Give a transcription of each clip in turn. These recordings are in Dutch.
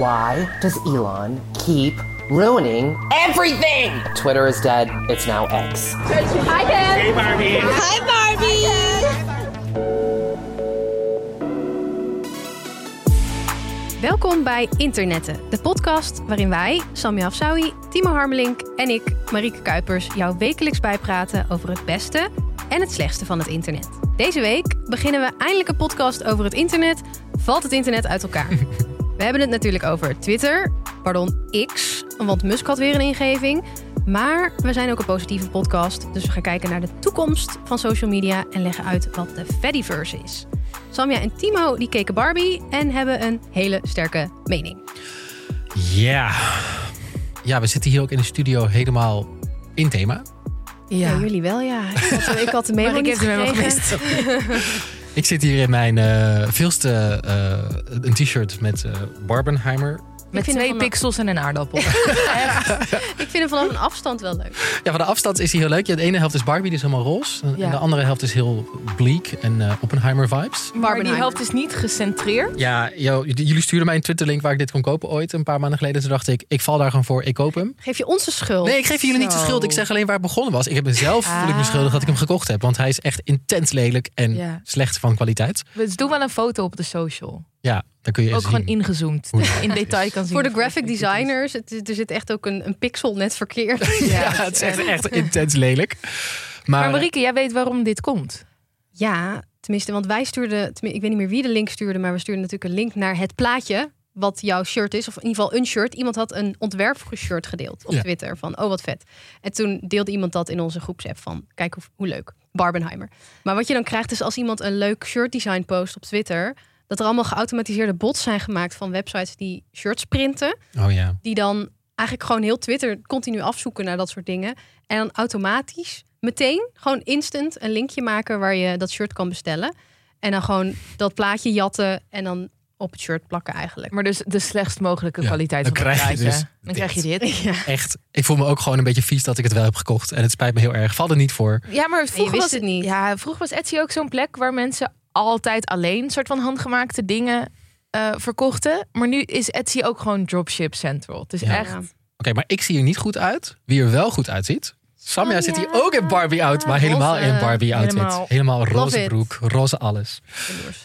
Why does Elon keep ruining everything? Twitter is dead. It's now X. Hi, Ken. Hey, Barbie. Hi, Barbie. Welkom bij Internetten, de podcast waarin wij, Samia Afsawi, Timo Harmelink en ik, Marieke Kuipers, jou wekelijks bijpraten over het beste en het slechtste van het internet. Deze week beginnen we eindelijk een podcast over het internet. Valt het internet uit elkaar? We hebben het natuurlijk over Twitter, pardon, X, want Musk had weer een ingeving. Maar we zijn ook een positieve podcast, dus we gaan kijken naar de toekomst van social media en leggen uit wat de Fediverse is. Samja en Timo die keken Barbie en hebben een hele sterke mening. Ja. Ja, we zitten hier ook in de studio helemaal in thema. Ja, jullie wel, ja. Ik had, ik had de memo Maar ik heb de memo gekregen. Ik zit hier in mijn eh veelste eh, een t-shirt met eh, Barbenheimer. Met vind twee pixels en een aardappel. Ik vind hem vanaf een afstand wel leuk. Ja, van de afstand is hij heel leuk. Ja, de ene helft is Barbie, die is helemaal roze. En Ja. de andere helft is heel bleak en eh, Oppenheimer vibes. maar die helft is niet gecentreerd. Ja, yo, jullie stuurden mij een Twitterlink waar ik dit kon kopen ooit. Een paar maanden geleden. Toen dacht ik, ik val daar gewoon voor. Ik koop hem. Geef je ons de schuld? Nee, ik geef jullie niet de schuld. Ik zeg alleen waar het begonnen was. Ik heb mezelf voel ik me Ah. schuldig dat ik hem gekocht heb. Want hij is echt intens lelijk en Ja. slecht van kwaliteit. We doen wel een foto op de social. Ja, dan kun je Ook zien. gewoon ingezoomd. Hoe- in detail kan zien. Voor de graphic designers, het, er zit echt ook een, een pixel net verkeerd. Ja, het is echt, echt intens lelijk. Maar, Maar Marieke, jij weet waarom dit komt. Ja, tenminste, want wij stuurden, ik weet niet meer wie de link stuurde, maar we stuurden natuurlijk een link naar het plaatje wat jouw shirt is, of in ieder geval een shirt. Iemand had een ontwerpshirt gedeeld op Ja. Twitter van, oh wat vet. En toen deelde iemand dat in onze groepsapp van, kijk hoe, hoe leuk, Barbenheimer. Maar wat je dan krijgt is als iemand een leuk shirt design post op Twitter, dat er allemaal geautomatiseerde bots zijn gemaakt van websites die shirts printen, oh ja. die dan eigenlijk gewoon heel Twitter continu afzoeken naar dat soort dingen. En dan automatisch, meteen, gewoon instant een linkje maken waar je dat shirt kan bestellen. En dan gewoon dat plaatje jatten en dan op het shirt plakken eigenlijk. Maar dus de slechtst mogelijke Ja, kwaliteit dan van het krijg je dus dan krijg je dit. Ja. Echt. Ik voel me ook gewoon een beetje vies dat ik het wel heb gekocht. En het spijt me heel erg. Val er niet voor. Ja, maar vroeger wist was het niet. Ja, vroeger was Etsy ook zo'n plek waar mensen altijd alleen soort van handgemaakte dingen eh, verkochten. Maar nu is Etsy ook gewoon dropship central. Het is Ja. echt. Oké, maar ik zie er niet goed uit. Wie er wel goed uitziet. Samja Oh, zit ja. hier ook in Barbie out, maar helemaal Roze. in Barbie outfit. Helemaal. Helemaal roze broek, roze alles.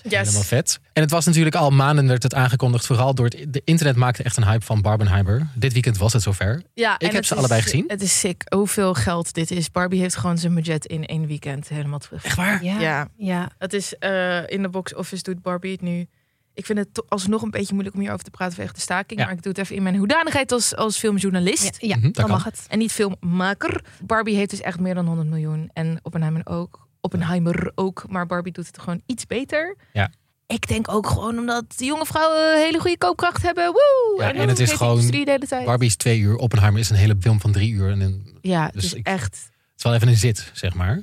Yes. Helemaal vet. En het was natuurlijk al maanden werd het aangekondigd. Vooral door het de internet maakte echt een hype van Barbenheimer. Dit weekend was het zover. Ja, Ik en heb ze is- allebei gezien. Het is sick hoeveel geld dit is. Barbie heeft gewoon zijn budget in één weekend helemaal terug. Echt waar? Ja. Ja. ja. Het is eh, in de box office doet Barbie het nu. Ik vind het alsnog een beetje moeilijk om hierover te praten vanwege de staking. Ja. Maar ik doe het even in mijn hoedanigheid als, als filmjournalist. Ja, ja, Mhm, dan mag het. En niet filmmaker. Barbie heeft dus echt meer dan 100 miljoen. En Oppenheimer ook. Oppenheimer ook. Maar Barbie doet het gewoon iets beter. Ja. Ik denk ook gewoon omdat de jonge vrouwen hele goede koopkracht hebben. Woe! Ja, en het is gewoon- industrie de hele tijd. Barbie is twee uur. Oppenheimer is een hele film van drie uur. En een- Ja, Dus dus ik- echt. het is wel even een zit, zeg maar.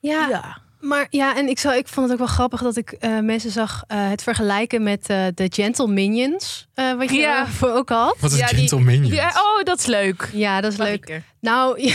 Ja, Ja. Maar ja, en ik, zou, ik vond het ook wel grappig dat ik eh, mensen zag eh, het vergelijken met eh, de Gentle Minions. eh, wat je Ja. daarvoor ook had. Wat is Ja, die- Gentle Minions? Ja, oh, dat is leuk. Ja, dat is leuk. Nou, ja,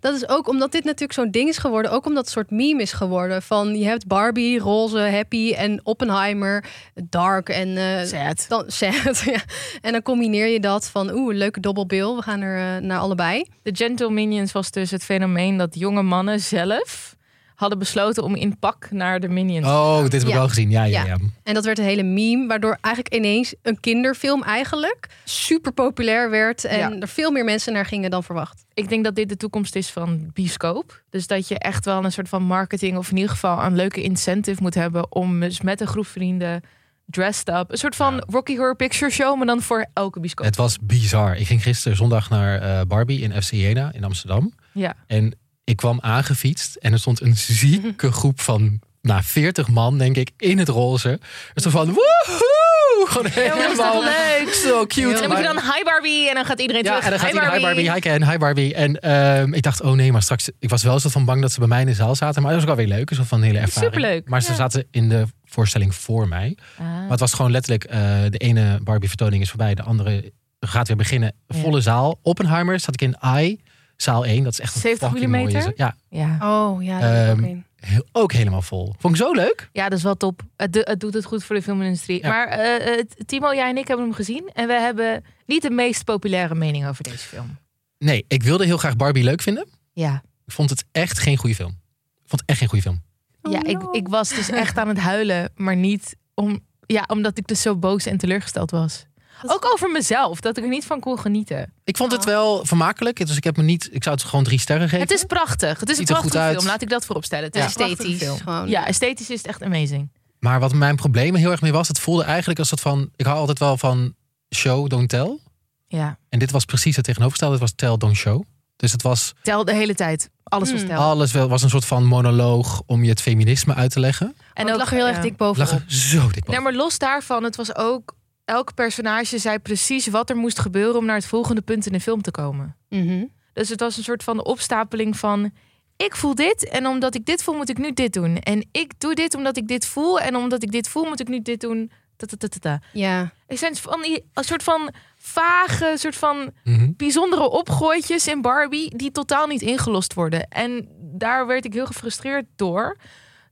dat is ook omdat dit natuurlijk zo'n ding is geworden. Ook omdat het soort meme is geworden. Van je hebt Barbie, roze, happy en Oppenheimer, dark en eh, Sad. dan sad. ja. En dan combineer je dat van oeh, leuke dobbelbil. We gaan er naar allebei. De Gentle Minions was dus het fenomeen dat jonge mannen zelf hadden besloten om in pak naar de Minions te Oh, dit heb ik Ja. wel gezien. Ja, ja, Ja. ja. En dat werd een hele meme, waardoor eigenlijk ineens een kinderfilm eigenlijk super populair werd. En Ja. er veel meer mensen naar gingen dan verwacht. Ik denk dat dit de toekomst is van bioscoop. Dus dat je echt wel een soort van marketing of in ieder geval een leuke incentive moet hebben om dus met een groep vrienden dressed up, een soort van Ja. Rocky Horror Picture Show, maar dan voor elke bioscoop. Het was bizar. Ik ging gisteren zondag naar eh, Barbie in FC Jena in Amsterdam. Ja. En ik kwam aangefietst en er stond een zieke groep van nou, 40 man, denk ik, in het roze. Stond van woehoe! Gewoon helemaal leuk? zo cute. En dan moet je dan hi Barbie en dan gaat iedereen ja, terug. en dan gaat hi iedereen, Barbie. hi Barbie, hi Ken, hi Barbie. En eehm, ik dacht, oh nee, maar straks... Ik was wel zo van bang dat ze bij mij in de zaal zaten. Maar dat was ook wel weer leuk. Een soort van hele ervaring. Superleuk, Maar ze ja. zaten in de voorstelling voor mij. Ah. Maar het was gewoon letterlijk, eh, de ene Barbie-vertoning is voorbij. De andere gaat weer beginnen. Volle zaal. Oppenheimer zat ik in I, zaal 1. Dat is echt een 70 fucking mooie millimeter? zaal. Ja, Ja. Oh ja, dat is ook Ehm, he- ook helemaal vol. Vond ik zo leuk. Ja, dat is wel top. Het, do- het doet het goed voor de filmindustrie. Ja. Maar eh, eh, Timo, jij en ik hebben hem gezien. En we hebben niet de meest populaire mening over deze film. Nee, ik wilde heel graag Barbie leuk vinden. Ja, Ik vond het echt geen goede film. Ik vond het echt geen goede film. ja ik, ik was dus echt aan het huilen. Maar niet om, ja, omdat ik dus zo boos en teleurgesteld was. Ook over mezelf, dat ik er niet van kon genieten. Ik vond het wel vermakelijk. Dus ik heb me niet. Ik zou het gewoon drie sterren geven. Het is prachtig. Het is een Ziet er goed prachtige uit. film. Laat ik dat vooropstellen. Het is Ja. een prachtige Esthetisch film. gewoon. Ja, esthetisch is het echt amazing. Maar wat mijn probleem heel erg mee was, het voelde eigenlijk als dat van. Ik hou altijd wel van show, don't tell. Ja, En dit was precies het tegenovergestelde. Het was tell, don't show. Dus het was tel de hele tijd. Alles was Hmm. tel. alles wel was een soort van monoloog om je het feminisme uit te leggen. En het lag er heel erg ja. dik We bovenop. lagen zo dik boven. Nee, maar los daarvan, het was ook... Elk personage zei precies wat er moest gebeuren... om naar het volgende punt in de film te komen. Mhm. Dus het was een soort van opstapeling van... Ik voel dit en omdat ik dit voel moet ik nu dit doen. En ik doe dit omdat ik dit voel. En omdat ik dit voel moet ik nu dit doen. Ta, ta, ta, ta, ta. Ja. Er zijn van die, een soort van vage, soort van Mhm. bijzondere opgooitjes in Barbie... die totaal niet ingelost worden. En daar werd ik heel gefrustreerd door.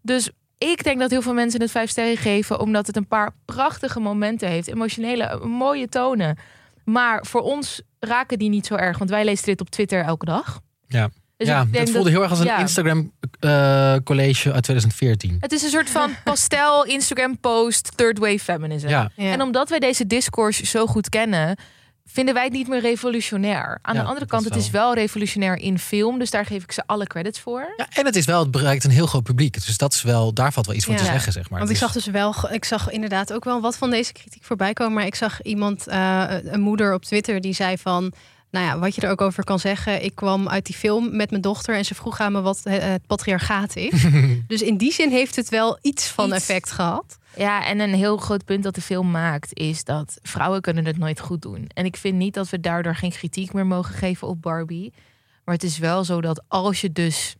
Dus ik denk dat heel veel mensen het vijf sterren geven... omdat het een paar prachtige momenten heeft. Emotionele, mooie tonen. Maar voor ons raken die niet zo erg. Want wij lezen dit op Twitter elke dag. Ja. Dus ja, ik denk het voelde dat- heel erg als een ja. Instagram eh, college uit 2014. Het is een soort van pastel, Instagram post, third wave feminism. Ja, Ja. En omdat wij deze discourse zo goed kennen, vinden wij het niet meer revolutionair. Aan Ja, de andere kant, is het is wel revolutionair in film. Dus daar geef ik ze alle credits voor. ja, en het is wel, het bereikt een heel groot publiek. Dus dat is wel, daar valt wel iets voor Ja. te zeggen, zeg maar. Want ik Dus- zag dus wel, ik zag inderdaad ook wel wat van deze kritiek voorbij komen. Maar ik zag iemand, eh, een moeder op Twitter, die zei van. Nou ja, wat je er ook over kan zeggen. Ik kwam uit die film met mijn dochter en ze vroeg aan me wat het het patriarchaat is. dus in die zin heeft het wel iets van Iets. effect gehad. Ja, en een heel groot punt dat de film maakt is dat vrouwen kunnen het nooit goed doen. En ik vind niet dat we daardoor geen kritiek meer mogen geven op Barbie. Maar het is wel zo dat als je dus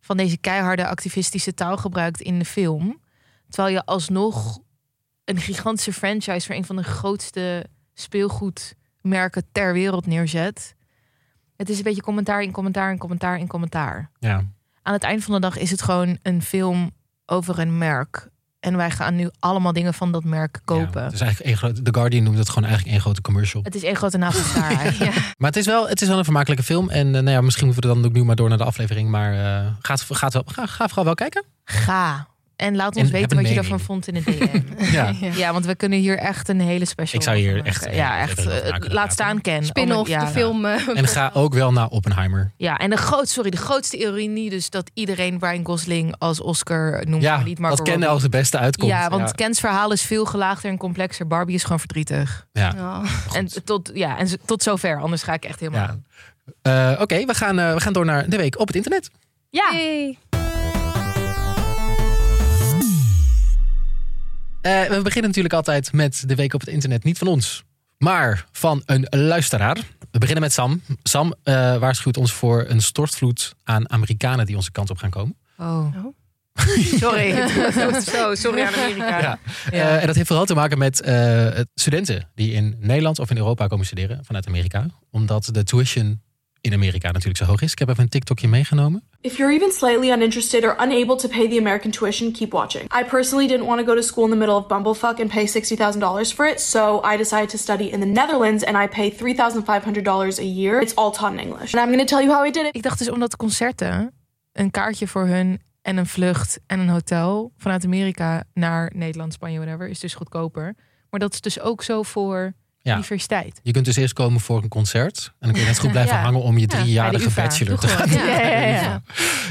van deze keiharde activistische taal gebruikt in de film, terwijl je alsnog een gigantische franchise voor een van de grootste speelgoedmerken ter wereld neerzet. Het is een beetje commentaar in commentaar in commentaar in commentaar ja. aan het eind van de dag is het gewoon een film over een merk. En wij gaan nu allemaal dingen van dat merk kopen. Ja, het is eigenlijk één grote, The Guardian noemt het gewoon eigenlijk één grote commercial. Het is één grote navelstaar eigenlijk. Maar het is wel, het is wel een vermakelijke film. En eh, nou ja, misschien moeten we dan ook nu maar door naar de aflevering. Maar eh gaat, gaat wel, ga, ga vooral wel kijken. Ga. En laat ons weten wat je ervan vond in het DM. Ja. ja, want we kunnen hier echt een hele special Ik zou hier maken. echt, Ja, echt. eh, laat staan Ken. Spin-off, ja. de film. En ga ook wel naar Oppenheimer. Ja, en de, groot, sorry, de grootste ironie dus dat iedereen Ryan Gosling als Oscar noemt. Ja, maar niet Margot dat Ken als het beste uitkomt. Ja, want Kens verhaal is veel gelaagder en complexer. Barbie is gewoon verdrietig. Ja. ja. En tot, ja, en tot zover, anders ga ik echt helemaal. Eh, Oké, we, gaan, eh, we gaan door naar de week op het internet. Ja, Hey. Eh, we beginnen natuurlijk altijd met de week op het internet. Niet van ons, maar van een luisteraar. We beginnen met Sam. Sam eh, waarschuwt ons voor een stortvloed aan Amerikanen die onze kant op gaan komen. Oh. Oh. Sorry. Zo, sorry aan Amerika. Ja. Eh, en dat heeft vooral te maken met eh, studenten die in Nederland of in Europa komen studeren vanuit Amerika. Omdat de tuition in Amerika natuurlijk zo hoog is. Ik heb even een TikTokje meegenomen. If you're even slightly uninterested or unable to pay the American tuition, keep watching. I personally didn't want to go to school in the middle of bumblefuck and pay $60,000 for it, so I decided to study in the Netherlands and I pay $3,500 a year. It's all taught in English. And I'm going to tell you how I did it. Ik dacht dus omdat concerten een kaartje voor hun en een vlucht en een hotel vanuit Amerika naar Nederland, Spanje, whatever, is dus goedkoper. Maar dat is dus ook zo voor Ja. universiteit. Je kunt dus eerst komen voor een concert. En dan kun je net goed blijven Ja. hangen om je driejarige bachelor te gaan. Ja, ja, ja, ja.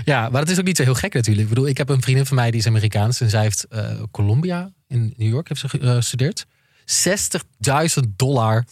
Ja, maar dat is ook niet zo heel gek natuurlijk. Ik bedoel, ik heb een vriendin van mij die is Amerikaans. En zij heeft eh, Columbia in New York heeft ze eh, gestudeerd. 60.000 dollar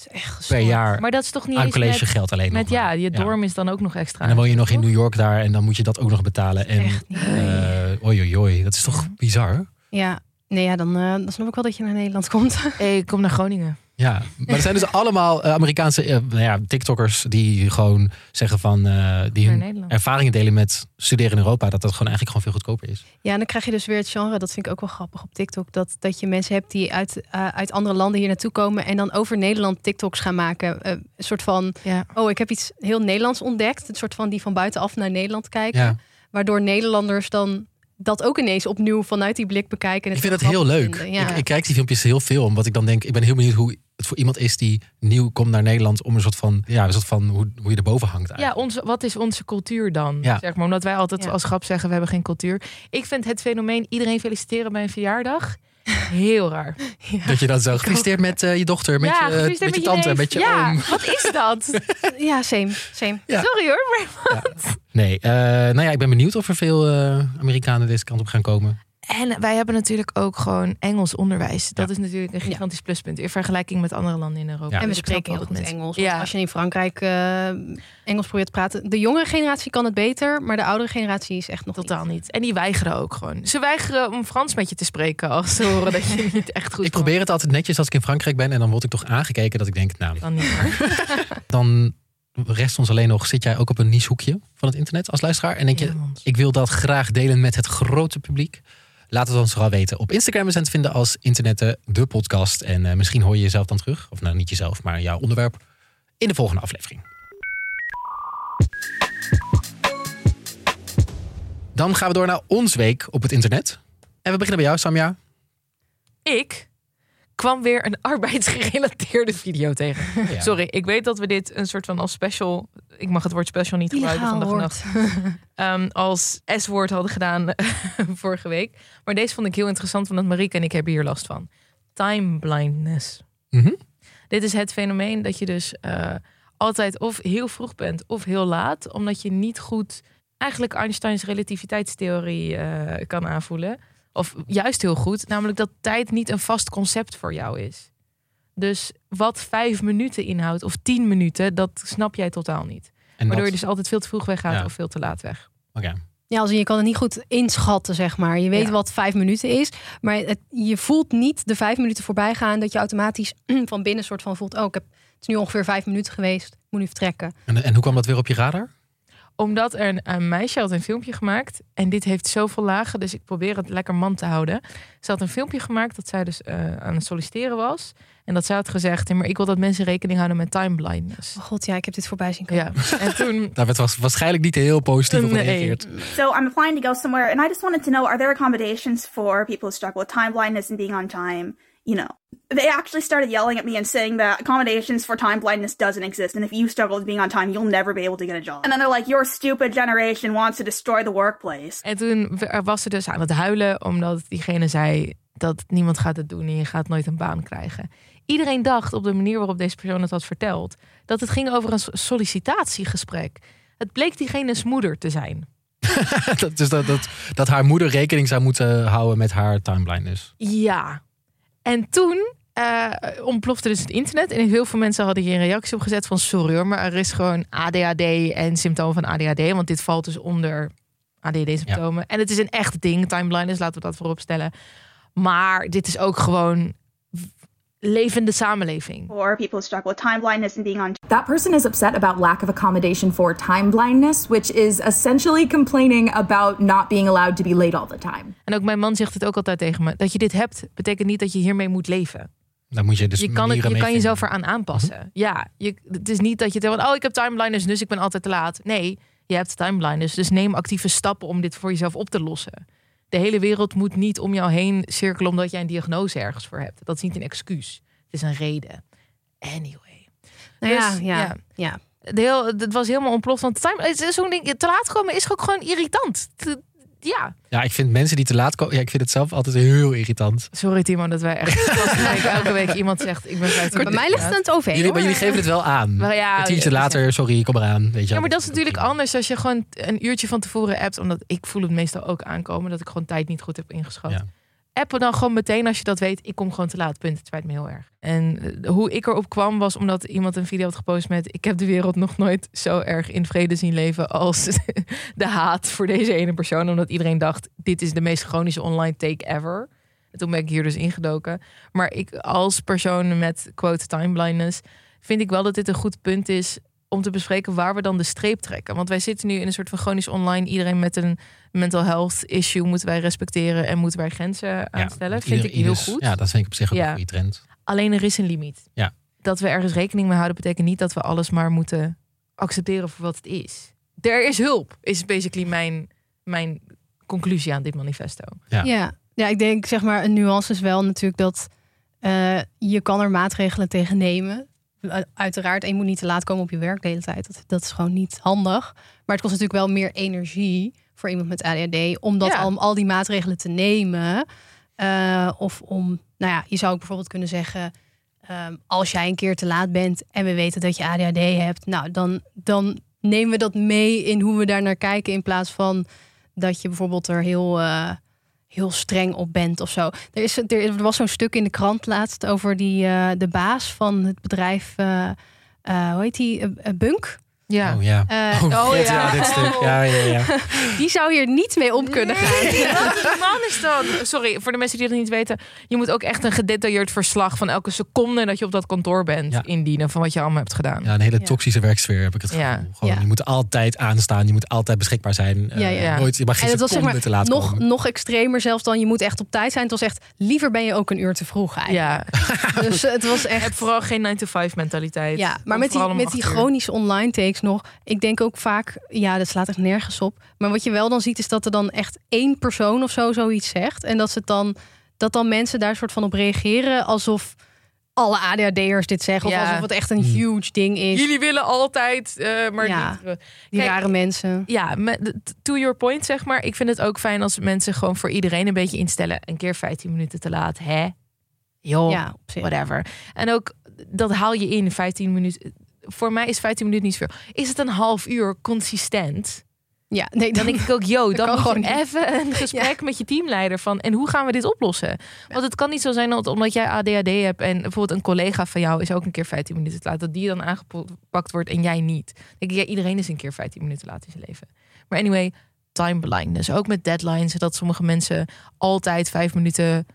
per jaar Maar dat is toch niet aan eens met, collegegeld alleen met nog maar. ja, je dorm is dan ook nog extra. En dan woon je nog in New York daar en dan moet je dat ook nog betalen. En eh oei, oei, oei, dat is toch bizar? Ja, nee, ja, dan, eh, dan snap ik wel dat je naar Nederland komt. Hey, ik kom naar Groningen. Ja, maar er zijn dus allemaal eh, Amerikaanse eh, nou ja, TikTokkers die gewoon zeggen van eh, die hun ervaringen delen met studeren in Europa, dat dat gewoon eigenlijk gewoon veel goedkoper is. Ja, en dan krijg je dus weer het genre, dat vind ik ook wel grappig op TikTok, dat, dat je mensen hebt die uit, uit andere landen hier naartoe komen en dan over Nederland TikToks gaan maken. Eh, een soort van, Ja. oh, ik heb iets heel Nederlands ontdekt. Een soort van die van buitenaf naar Nederland kijken. Ja, Waardoor Nederlanders dan dat ook ineens opnieuw vanuit die blik bekijken. en Ik vind het dat heel leuk. Ja. Ik, ik kijk die filmpjes heel veel, omdat ik dan denk, ik ben heel benieuwd hoe het voor iemand is die nieuw komt naar Nederland om een soort van, ja, een soort van hoe, hoe je erboven hangt. Ja, Eigenlijk. onze, wat is onze cultuur dan? Ja. Zeg maar, omdat wij altijd Ja. als grap zeggen, we hebben geen cultuur. Ik vind het fenomeen iedereen feliciteren bij een verjaardag heel raar. Dat je dan zo gefeliciteerd met eh, je dochter, met ja, je, met je tante, neef. met je ja, oom. wat is dat? ja, same, same. Ja. Sorry hoor, maar Nee, eh, nou ja, ik ben benieuwd of er veel eh, Amerikanen deze kant op gaan komen. En wij hebben natuurlijk ook gewoon Engels onderwijs. Dat Ja. is natuurlijk een gigantisch pluspunt in vergelijking met andere landen in Europa. Ja. En we Dus spreken heel wel goed Engels. Want als je in Frankrijk eh, Engels probeert te praten. De jongere generatie kan het beter, maar de oudere generatie is echt nog Totaal niet. En die weigeren ook gewoon. Ze weigeren om Frans met je te spreken als ze horen dat je niet echt goed Ik probeer het altijd netjes als ik in Frankrijk ben en dan word ik toch aangekeken dat ik denk, nou, Dan niet meer. dan rest ons alleen nog, zit jij ook op een niche hoekje van het internet als luisteraar? En denk je, ik wil dat graag delen met het grote publiek? Laat het ons vooral weten. Op Instagram zijn te vinden als Internetten, de podcast. En eh, misschien hoor je jezelf dan terug. Of nou, niet jezelf, maar jouw onderwerp in de volgende aflevering. Dan gaan we door naar ons week op het internet. En we beginnen bij jou, Samja. Ik kwam weer een arbeidsgerelateerde video tegen. Ja. Sorry, ik weet dat we dit een soort van als special... Ik mag het woord special niet gebruiken vandaag woord. nacht. Ehm, als S-woord hadden gedaan vorige week. Maar deze vond ik heel interessant, omdat Marieke en ik hebben hier last van. Time blindness. Mhm. Dit is het fenomeen dat je dus eh, altijd of heel vroeg bent of heel laat, omdat je niet goed eigenlijk Einsteins relativiteitstheorie eh, kan aanvoelen. Of juist heel goed, namelijk dat tijd niet een vast concept voor jou is. Dus wat vijf minuten inhoudt of tien minuten, dat snap jij totaal niet. En Waardoor je dus altijd veel te vroeg weggaat Ja. of veel te laat weg. Oké. Ja, als in, je kan het niet goed inschatten, zeg maar. Je weet Ja. wat vijf minuten is, maar het, je voelt niet de vijf minuten voorbij gaan dat je automatisch van binnen soort van voelt, oh, ik heb, het is nu ongeveer vijf minuten geweest, ik moet nu vertrekken. En, en hoe kwam dat weer op je radar? Omdat er een, een meisje had een filmpje gemaakt. En dit heeft zoveel lagen, dus ik probeer het lekker man te houden. Ze had een filmpje gemaakt dat zij dus eh, aan het solliciteren was. En dat zij had gezegd, "Hey, maar ik wil dat mensen rekening houden met time blindness. Oh god, ja, ik heb dit voorbij zien komen. Ja, en toen... Daar werd was waarschijnlijk niet heel positief op Nee. gereageerd. So I'm applying to go somewhere, and I just wanted to know: Are there accommodations for people who struggle with time blindness and being on time? You know, they actually started yelling at me and saying that accommodations for time blindness doesn't exist, and if you struggle with being on time, you'll never be able to get a job. And then they're like, "Your stupid generation wants to destroy the workplace." En toen was ze dus aan het huilen, omdat diegene zei dat niemand gaat het doen en je gaat nooit een baan krijgen. Iedereen dacht op de manier waarop deze persoon het had verteld, dat het ging over een sollicitatiegesprek. Het bleek diegene's moeder te zijn. dat, dus dat, dat, dat haar moeder rekening zou moeten houden met haar timeblindness. Ja. En toen eh, ontplofte dus het internet. En heel veel mensen hadden hier een reactie op gezet van... sorry hoor, maar er is gewoon ADHD en symptomen van ADHD. Want dit valt dus onder ADHD-symptomen. En het is een echt ding, timeblindness, laten we dat voorop stellen. Maar dit is ook gewoon levende samenleving. For people struggle with time blindness and being on That person is upset about lack of accommodation for time blindness, which is essentially complaining about not being allowed to be late all the time. En ook mijn man zegt het ook altijd tegen me. Dat je dit hebt, betekent niet dat je hiermee moet leven. Daar moet je dus je kan, het, je kan jezelf eraan aanpassen. Ja, je, het is niet dat je denkt, oh, ik heb time blindness, dus ik ben altijd te laat. Nee, je hebt time blindness, dus neem actieve stappen om dit voor jezelf op te lossen. De hele wereld moet niet om jou heen cirkelen omdat jij een diagnose ergens voor hebt. Dat is niet een excuus. Het is een reden. Anyway. Nou ja, Dus, ja, ja. ja. De heel, het was helemaal ontploft. Want time, het is zo'n ding, te laat komen is ook gewoon irritant. Te- Ja, Ja, ik vind mensen die te laat komen... Ja, ik vind het zelf altijd heel irritant. sorry Timo dat wij echt elke week, elke week iemand zegt ik ben vijf Bij mij ligt het aan het OV. Jullie, maar jullie geven het wel aan. Maar ja, een tientje later, sorry, kom eraan. Weet je Ja, maar dat is natuurlijk anders als je gewoon een uurtje van tevoren appt. Omdat ik voel het meestal ook aankomen dat ik gewoon tijd niet goed heb ingeschat. Ja. Appen dan gewoon meteen als je dat weet. Ik kom gewoon te laat, punt. Het spijt me heel erg. En eh, hoe ik erop kwam was omdat iemand een video had gepost met... Ik heb de wereld nog nooit zo erg in vrede zien leven als de haat voor deze ene persoon. Omdat iedereen dacht, dit is de meest chronische online take ever. En toen ben ik hier dus ingedoken. Maar ik als persoon met quote time blindness... vind ik wel dat dit een goed punt is om te bespreken waar we dan de streep trekken. Want wij zitten nu in een soort van chronisch online. Iedereen met een mental health issue moeten wij respecteren en moeten wij grenzen aanstellen. Vind ieder- ik heel ieders- goed. Ja, dat vind ik op zich ook Ja. een goede trend. Alleen er is een limiet. Ja. Dat we ergens rekening mee houden betekent niet dat we alles maar moeten accepteren voor wat het is. Er is hulp, is basically mijn, mijn conclusie aan dit manifesto. Ja. Ja. ja, ik denk zeg maar een nuance is wel natuurlijk dat eh, je kan er maatregelen tegen nemen. U- Uiteraard, en je moet niet te laat komen op je werk de hele tijd. Dat, dat is gewoon niet handig. Maar het kost natuurlijk wel meer energie voor iemand met ADHD om dat Ja. al, al die maatregelen te nemen. Eh, of om, nou ja, je zou ook bijvoorbeeld kunnen zeggen. ehm, als jij een keer te laat bent en we weten dat je ADHD hebt, nou dan, dan nemen we dat mee in hoe we daar naar kijken. In plaats van dat je bijvoorbeeld er heel, eh, heel streng op bent of zo. Er, is, er was zo'n stuk in de krant laatst over die, eh, de baas van het bedrijf, eh, hoe heet die, Bunk. Ja. Oh ja. Eh, Oh, oh, ja. ja. dit stuk. Ja, ja, ja. Die zou hier niet mee om kunnen gaan. Wat man is dat? Sorry, voor de mensen die het niet weten. Je moet ook echt een gedetailleerd verslag van elke seconde dat je op dat kantoor bent Ja. indienen van wat je allemaal hebt gedaan. Ja, een hele Ja. toxische werksfeer heb ik het gevoel. Ja. Gewoon, Ja. Je moet altijd aanstaan, je moet altijd beschikbaar zijn. Ja, Eh, ja. Nooit, je mag geen En het was zeg seconde maar te laat nog, komen. nog extremer zelfs dan je moet echt op tijd zijn. Het was echt, liever ben je ook een uur te vroeg eigenlijk. Ja, Dus het was heb echt... vooral geen 9-to-5 mentaliteit. Ja, maar met die, met die chronische online takes nog. Ik denk ook vaak, ja, dat slaat echt nergens op. Maar wat je wel dan ziet, is dat er dan echt één persoon of zo zoiets zegt. En dat, ze het dan, dat dan mensen daar soort van op reageren alsof alle ADHD'ers dit zeggen. Of Ja. alsof het echt een huge ding is. Jullie willen altijd, eh, maar Ja. niet. die Kijk, rare mensen. Ja, met, to your point zeg maar. Ik vind het ook fijn als mensen gewoon voor iedereen een beetje instellen. Een keer 15 minuten te laat, hè? Joh, Ja, whatever. En ook, dat haal je in 15 minuten. Voor mij is 15 minuten niet veel. Is het een half uur consistent? Ja, nee, Dan denk ik ook, yo, dan moet je gewoon even een gesprek met je teamleider van... en hoe gaan we dit oplossen? Want het kan niet zo zijn dat omdat jij ADHD hebt... en bijvoorbeeld een collega van jou is ook een keer 15 minuten te laat... dat die dan aangepakt wordt en jij niet. Dan denk ik, ja, iedereen is een keer 15 minuten laat in zijn leven. Maar anyway, time blindness. Ook met deadlines, dat sommige mensen altijd vijf minuten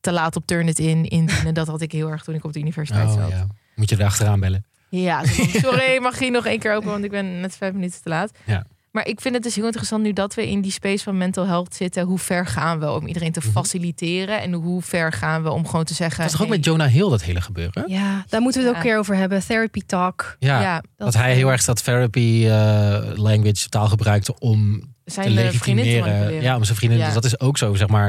te laat op Turn It In indienen. Dat had ik heel erg toen ik op de universiteit Oh, zat. ja. Moet je er achteraan bellen. Ja, van, sorry, mag je nog één keer open, want ik ben net vijf minuten te laat. Ja. Maar ik vind het dus heel interessant nu dat we in die space van mental health zitten. Hoe ver gaan we om iedereen te Mhm. faciliteren? En hoe ver gaan we om gewoon te zeggen... Dat is toch ook hey, met Jonah Hill dat hele gebeuren? Ja, daar moeten we het ook Ja. keer over hebben. Therapy talk. Ja, ja, dat, hij heel erg dat therapy eh, language taal gebruikte om zijn te te legitimeren. manipuleren. Ja, om zijn vriendin. Ja. Dus dat is ook zo, zeg maar,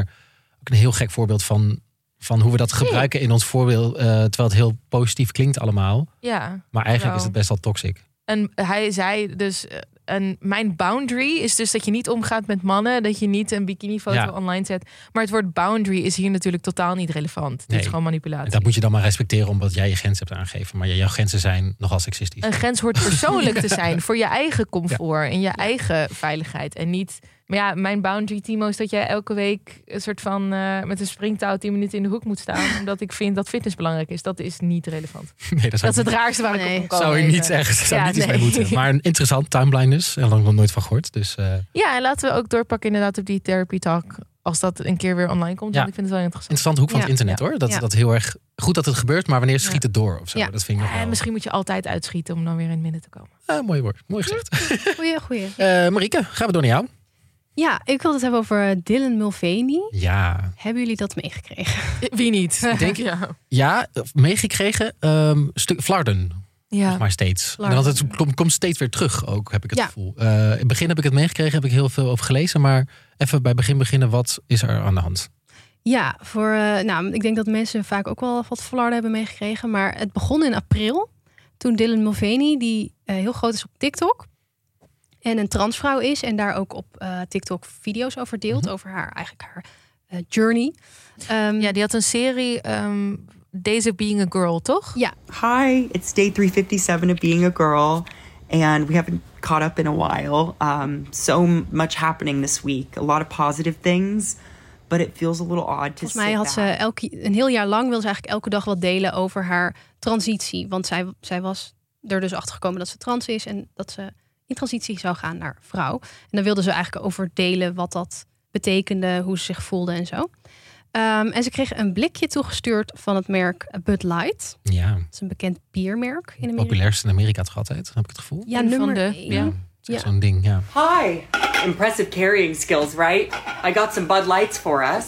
ook een heel gek voorbeeld van, van hoe we dat gebruiken in ons voorbeeld. eh, terwijl het heel positief klinkt allemaal. ja. Maar eigenlijk is het best wel toxic. En hij zei dus... eh, En mijn boundary is dus dat je niet omgaat met mannen. Dat je niet een bikinifoto Ja. online zet. Maar het woord boundary is hier natuurlijk totaal niet relevant. Dit Nee. is gewoon En manipulatie. dat moet je dan maar respecteren omdat jij je grenzen hebt aangegeven. Maar jouw grenzen zijn nogal seksistisch. Een grens hoort persoonlijk te zijn voor je eigen comfort en je eigen veiligheid. En niet. Maar ja, mijn boundary, Timo, is dat jij elke week een soort van eh, met een springtouw 10 minuten in de hoek moet staan. omdat ik vind dat fitness belangrijk is. Dat is niet relevant. Nee, dat is het raarste waar ik op kan komen. zou je niet zeggen. Zou Ja, niet eens nee. mee moeten. Maar een interessant timeblindness. En lang nog nooit van gehoord. Dus eh, Ja, en laten we ook doorpakken inderdaad op die therapy talk. Als dat een keer weer online komt. Ja. Want ik vind het wel interessant. interessante hoek van Ja. het internet Ja. hoor. Dat, Ja. dat heel erg goed dat het gebeurt. Maar wanneer schiet het door of zo? Ja. Dat vind ik nog wel. En misschien moet je altijd uitschieten om dan weer in het midden te komen. Ah, mooi woord. Mooi gezegd. Goeie, goeie. Eh Marieke, gaan we door naar jou? Ja, ik wil het hebben over Dylan Mulvaney. Ja. Hebben jullie dat meegekregen? Wie niet? Ik denk- ja. Ja, meegekregen. ehm stuk Flarden. Ja. maar steeds. En Larden. want het komt, komt steeds weer terug ook, heb ik het Ja. gevoel. Eh, in het begin heb ik het meegekregen, heb ik heel veel over gelezen. Maar even bij begin beginnen, wat is er aan de hand? Ja, voor, eh, nou, ik denk dat mensen vaak ook wel wat Florida hebben meegekregen. Maar het begon in april. Toen Dylan Mulvaney, die eh, heel groot is op TikTok. En een transvrouw is. En daar ook op eh, TikTok video's over deelt. Mhm. Over haar, eigenlijk haar eh, journey. Ehm, ja, die had een serie ehm Days of Being a Girl, toch? ja, Hi, it's day 357 of being a girl, and we haven't caught up in a while. Um, so much happening this week. A lot of positive things, but it feels a little odd to Volgens mij had ze elke, een heel jaar lang wil ze eigenlijk elke dag wat delen over haar transitie. Want zij, zij was er dus achter gekomen dat ze trans is en dat ze in transitie zou gaan naar vrouw. En dan wilde ze eigenlijk over delen wat dat betekende, hoe ze zich voelde en zo. Ehm, en ze kreeg een blikje toegestuurd van het merk Bud Light. Ja, Dat is een bekend biermerk in Amerika. populairst in Amerika toch altijd, heb ik het gevoel. Ja, Een van nummer de- één. ja. Zo'n ding, ja. Hi. Impressive carrying skills, right? I got some Bud Lights for us.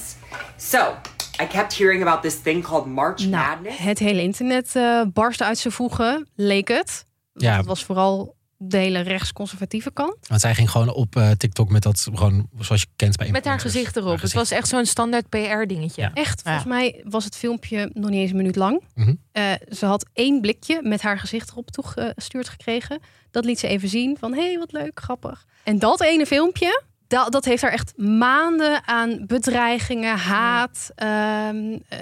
So, I kept hearing about this thing called March Nou, Madness. het hele internet eh barstte uit zijn voegen, leek het. Ja. Het was vooral de hele rechtsconservatieve kant. Want zij ging gewoon op eh, TikTok met dat gewoon zoals je kent bij Met haar gezicht erop. Haar Het was echt zo'n standaard PR-dingetje. Ja. Echt, Ja. volgens mij was het filmpje nog niet eens een minuut lang. Mhm. Eh, ze had één blikje met haar gezicht erop toegestuurd gekregen. Dat liet ze even zien van, hé, hey, wat leuk, grappig. En dat ene filmpje, dat, dat heeft haar echt maanden aan bedreigingen, haat, ehm, eh,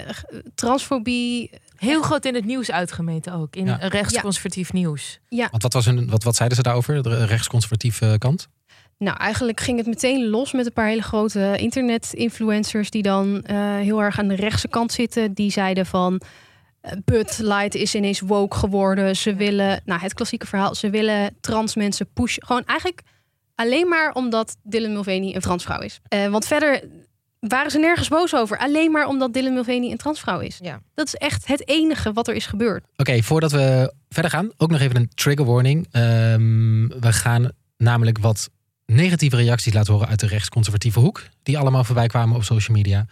transfobie. Heel groot in het nieuws uitgemeten ook. In Ja. rechtsconservatief nieuws. Want wat, was hun, wat, wat zeiden ze daarover, de rechtsconservatieve kant? Nou, eigenlijk ging het meteen los met een paar hele grote internet-influencers... die dan eh, heel erg aan de rechtse kant zitten. Die zeiden van... eh, Bud Light is ineens woke geworden. Ze willen, nou het klassieke verhaal, ze willen trans mensen pushen. Gewoon eigenlijk alleen maar omdat Dylan Mulvaney een transvrouw is. Eh, want verder waren ze nergens boos over. Alleen maar omdat Dylan Mulvaney een transvrouw is. Ja. Dat is echt het enige wat er is gebeurd. Oké, voordat we verder gaan, ook nog even een trigger warning. Ehm, we gaan namelijk wat negatieve reacties laten horen uit de rechtsconservatieve hoek. Die allemaal voorbij kwamen op social media.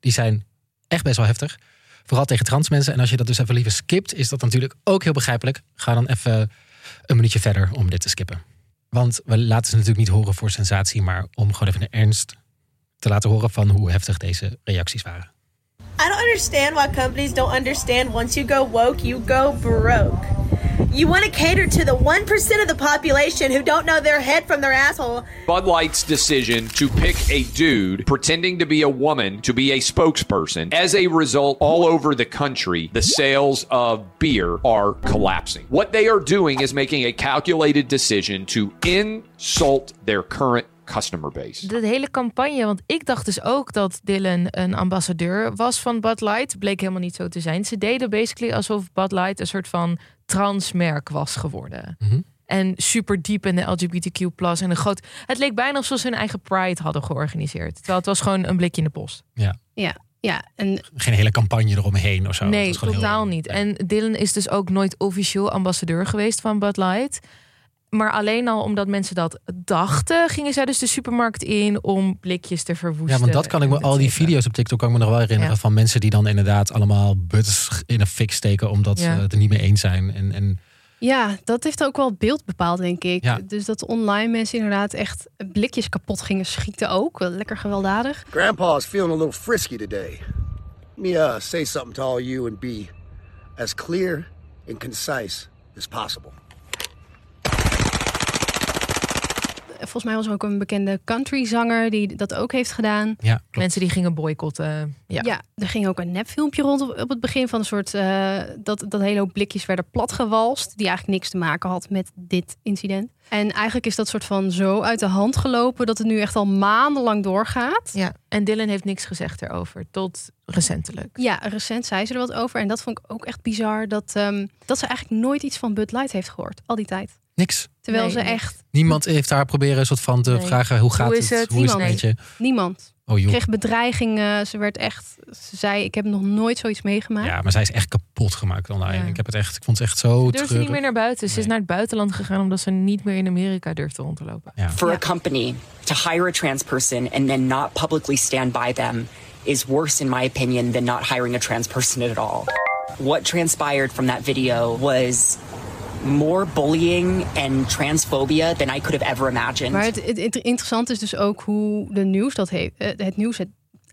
Die zijn echt best wel heftig. Vooral tegen trans mensen. En als je dat dus even liever skipt, is dat natuurlijk ook heel begrijpelijk. Ga dan even een minuutje verder om dit te skippen. Want we laten ze natuurlijk niet horen voor sensatie, maar om gewoon even de ernst te laten horen van hoe heftig deze reacties waren. I don't understand why companies don't understand once you go woke, you go broke. You want to cater to the 1% of the population who don't know their head from their asshole. Bud Light's decision to pick a dude pretending to be a woman to be a spokesperson. As a result, all over the country, the sales of beer are collapsing. What they are doing is making a calculated decision to insult their current customer base. De hele campagne, want ik dacht dus ook dat Dylan een ambassadeur was van Bud Light. Bleek helemaal niet zo te zijn. Ze deden basically alsof Bud Light een soort van transmerk was geworden. Mhm. En super diep in de LGBTQ+. En een groot... Het leek bijna alsof ze hun eigen Pride hadden georganiseerd. Terwijl het was gewoon een blikje in de post. Ja. Ja, ja. En Geen hele campagne eromheen of zo. Nee, heel- totaal niet. En Dylan is dus ook nooit officieel ambassadeur geweest van Bud Light. Maar alleen al omdat mensen dat dachten, gingen zij dus de supermarkt in om blikjes te verwoesten. Ja, want dat kan ik me, al die video's op TikTok kan ik me nog wel herinneren Ja. van mensen die dan inderdaad allemaal buts in een fik steken omdat Ja. ze het er niet mee eens zijn. En, en Ja, dat heeft ook wel het beeld bepaald, denk ik. Ja. Dus dat online mensen inderdaad echt blikjes kapot gingen schieten ook. Wel Lekker gewelddadig. Grandpa is feeling a little frisky today. Let me uh, say something to all you and be as clear and concise as possible. Volgens mij was er ook een bekende countryzanger die dat ook heeft gedaan. ja, klopt. Mensen die gingen boycotten. Ja. Ja. er ging ook een nepfilmpje rond op, op het begin van een soort... eh, dat, dat hele hoop blikjes werden platgewalst. Die eigenlijk niks te maken had met dit incident. En eigenlijk is dat soort van zo uit de hand gelopen... dat het nu echt al maandenlang doorgaat. Ja, en Dylan heeft niks gezegd erover, tot recentelijk. Ja, recent zei ze er wat over. En dat vond ik ook echt bizar. Dat, ehm, dat ze eigenlijk nooit iets van Bud Light heeft gehoord. Al die tijd. niks. Terwijl Nee, ze echt... Niemand heeft haar proberen een soort van te Nee. vragen hoe gaat Hoe is het? het? Hoe is het Niemand. met je? Niemand. Oh joh. kreeg bedreigingen. Ze werd echt. Ze zei: Ik heb nog nooit zoiets meegemaakt. Ja, maar zij is echt kapot gemaakt online. Ja. Ik heb het echt, ik vond het echt zo Ze durfde niet meer naar buiten. Ze is naar het buitenland gegaan omdat ze niet meer in Amerika durfde rond te lopen. Ja. For a company to hire a trans person and then not publicly stand by them is worse, in my opinion, than not hiring a trans person at all. What transpired from that video was more bullying and transphobia than I could have ever imagined. Maar het, het, het interessante is dus ook hoe de nieuws dat heeft, eh, het nieuws het,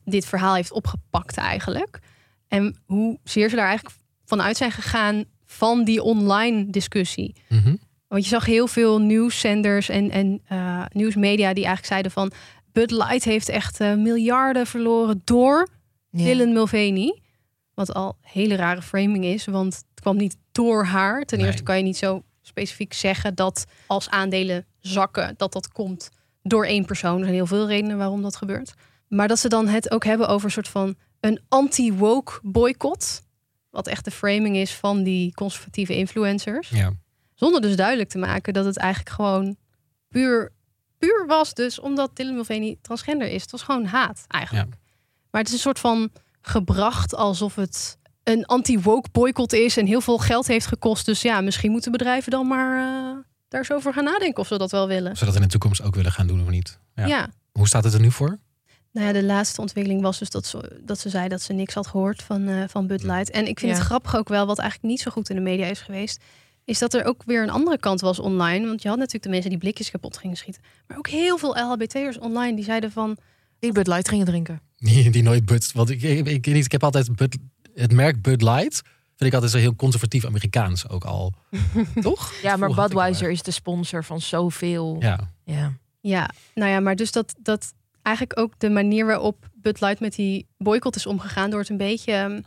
dit verhaal heeft opgepakt eigenlijk. En hoe zeer ze daar eigenlijk vanuit zijn gegaan van die online discussie. Mhm. Want je zag heel veel nieuwszenders en, en eh, nieuwsmedia die eigenlijk zeiden van Bud Light heeft echt eh, miljarden verloren door Ja. Dylan Mulvaney. Wat al hele rare framing is, want het kwam niet door haar. Ten Nee. eerste kan je niet zo specifiek zeggen dat als aandelen zakken, dat dat komt door één persoon. Er zijn heel veel redenen waarom dat gebeurt. Maar dat ze dan het ook hebben over een soort van een anti-woke boycott. Wat echt de framing is van die conservatieve influencers. Ja. Zonder dus duidelijk te maken dat het eigenlijk gewoon puur, puur was. Dus omdat Dylan Mulvaney transgender is. Het was gewoon haat eigenlijk. Maar het is een soort van gebracht alsof het een anti-woke boycott is. En heel veel geld heeft gekost. Dus ja, misschien moeten bedrijven dan maar eh, daar eens over gaan nadenken of ze dat wel willen. Of ze dat in de toekomst ook willen gaan doen of niet. Ja. Ja. Hoe staat het er nu voor? Nou ja, de laatste ontwikkeling was dus dat ze, dat ze zei dat ze niks had gehoord van, eh, van Bud Light. En ik vind Ja. het grappig ook wel, wat eigenlijk niet zo goed in de media is geweest, is dat er ook weer een andere kant was online. Want je had natuurlijk de mensen die blikjes kapot gingen schieten. Maar ook heel veel LHBT'ers online die zeiden van... Die Bud Light gingen drinken. Die, die nooit Bud. Want ik, ik, ik, ik heb altijd Bud, het merk Bud Light. Vind ik altijd zo heel conservatief Amerikaans ook al. Toch? Ja, maar Budweiser is de sponsor van zoveel. Ja. ja. Ja, nou ja, maar dus dat, dat eigenlijk ook de manier waarop Bud Light met die boycott is omgegaan... door het een beetje, een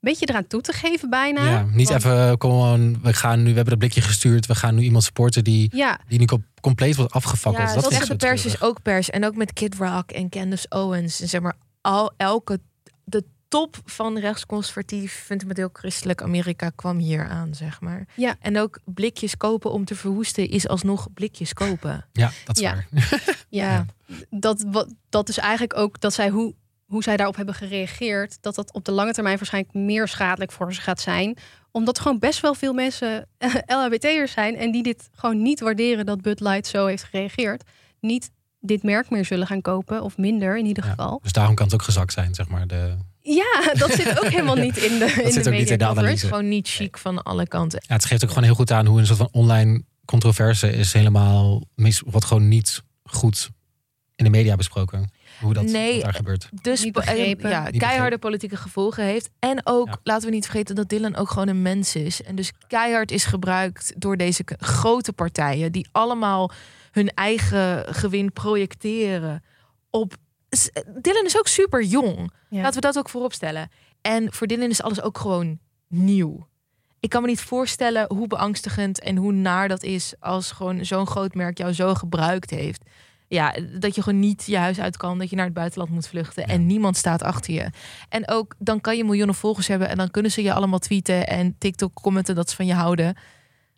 beetje eraan toe te geven bijna. Ja, niet Want- even gewoon, we gaan nu, we hebben dat blikje gestuurd, we gaan nu iemand supporten die, Ja. die nu com- compleet wordt afgefakkeld. Ja, dat dat is is de pers is ook pers. En ook met Kid Rock en Candace Owens. En zeg maar, al, elke, de top van rechtsconservatief, fundamenteel christelijk Amerika kwam hier aan, zeg maar. Ja. En ook blikjes kopen om te verwoesten is alsnog blikjes kopen. Ja, dat is Ja. waar. Ja, dat, wat, dat is eigenlijk ook dat zij hoe, hoe zij daarop hebben gereageerd, dat dat op de lange termijn waarschijnlijk meer schadelijk voor ze gaat zijn. Omdat gewoon best wel veel mensen LHBT'ers zijn en die dit gewoon niet waarderen dat Bud Light zo heeft gereageerd. Niet dit merk meer zullen gaan kopen, of minder in ieder geval. Dus daarom kan het ook gezakt zijn, zeg maar. De, Ja, dat zit ook helemaal niet in de, in zit de ook niet in de analyse. Gewoon niet chic van alle kanten. ja, het geeft ook gewoon heel goed aan hoe een soort van online controverse is helemaal mis, wordt gewoon niet goed in de media besproken. Hoe dat Nee, wat daar gebeurt. Dus Niet eh, begrepen. ja, Niet keiharde politieke gevolgen heeft. En ook, laten we niet vergeten dat Dylan ook gewoon een mens is. En dus keihard is gebruikt door deze grote partijen. Die allemaal hun eigen gewin projecteren op... Dylan is ook super jong. Ja. Laten we dat ook voorop stellen. En voor Dylan is alles ook gewoon nieuw. Ik kan me niet voorstellen hoe beangstigend en hoe naar dat is als gewoon zo'n groot merk jou zo gebruikt heeft. Ja, dat je gewoon niet je huis uit kan, dat je naar het buitenland moet vluchten en niemand staat achter je. En ook dan kan je miljoenen volgers hebben en dan kunnen ze je allemaal tweeten en TikTok commenten dat ze van je houden.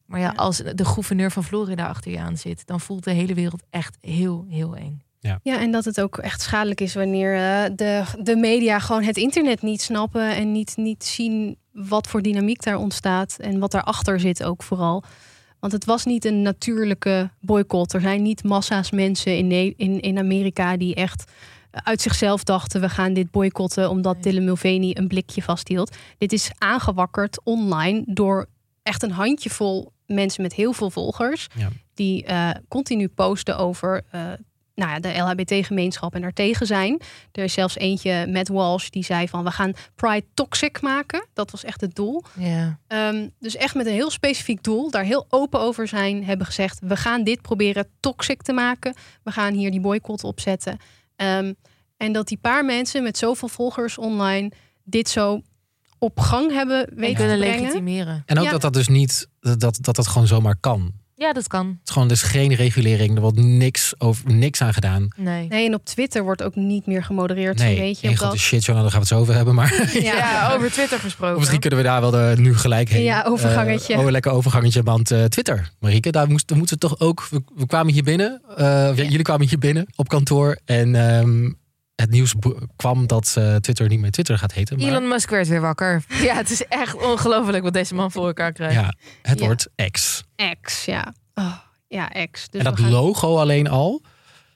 Maar ja, als de gouverneur van Florida achter je aan zit, dan voelt de hele wereld echt heel, heel eng. Ja, en dat het ook echt schadelijk is wanneer eh, de, de media gewoon het internet niet snappen en niet, niet zien wat voor dynamiek daar ontstaat en wat daarachter zit ook vooral. Want het was niet een natuurlijke boycott. Er zijn niet massa's mensen in, in, in Amerika die echt uit zichzelf dachten: we gaan dit boycotten omdat Dylan Mulvaney een blikje vasthield. Dit is aangewakkerd online door echt een handjevol mensen met heel veel volgers Ja. die eh, continu posten over eh, nou ja, de LHBT-gemeenschap en er tegen zijn. Er is zelfs eentje met Walsh die zei van we gaan Pride toxic maken. Dat was echt het doel. Ja. Ehm, dus echt met een heel specifiek doel, daar heel open over zijn, hebben gezegd: we gaan dit proberen toxic te maken. We gaan hier die boycott opzetten. Ehm, en dat die paar mensen met zoveel volgers online dit zo op gang hebben weten kunnen te brengen. legitimeren. En ook Ja. dat dat dus niet, dat, dat dat dat gewoon zomaar kan. Ja, dat kan. Het is gewoon dus geen regulering, er wordt niks, over, niks aan gedaan. Nee. Nee, en op Twitter wordt ook niet meer gemodereerd. Nee, één omdat- grote shit, daar gaan we het zo over hebben. Maar Ja, over Twitter gesproken. misschien kunnen we daar wel de, nu gelijk heen. Ja, overgangetje. Eh, oh, een lekker overgangetje, want eh, Twitter, Marieke, daar moesten, moeten we toch ook... We, we kwamen hier binnen, eh, of ja, jullie kwamen hier binnen op kantoor. En ehm, het nieuws kwam dat eh, Twitter niet meer Twitter gaat heten. Maar, Elon Musk werd weer wakker. Ja, het is echt ongelooflijk wat deze man voor elkaar krijgt. ja, het Ja. wordt X. X, ja. Oh, ja, X. Dus en dat gaan- logo alleen al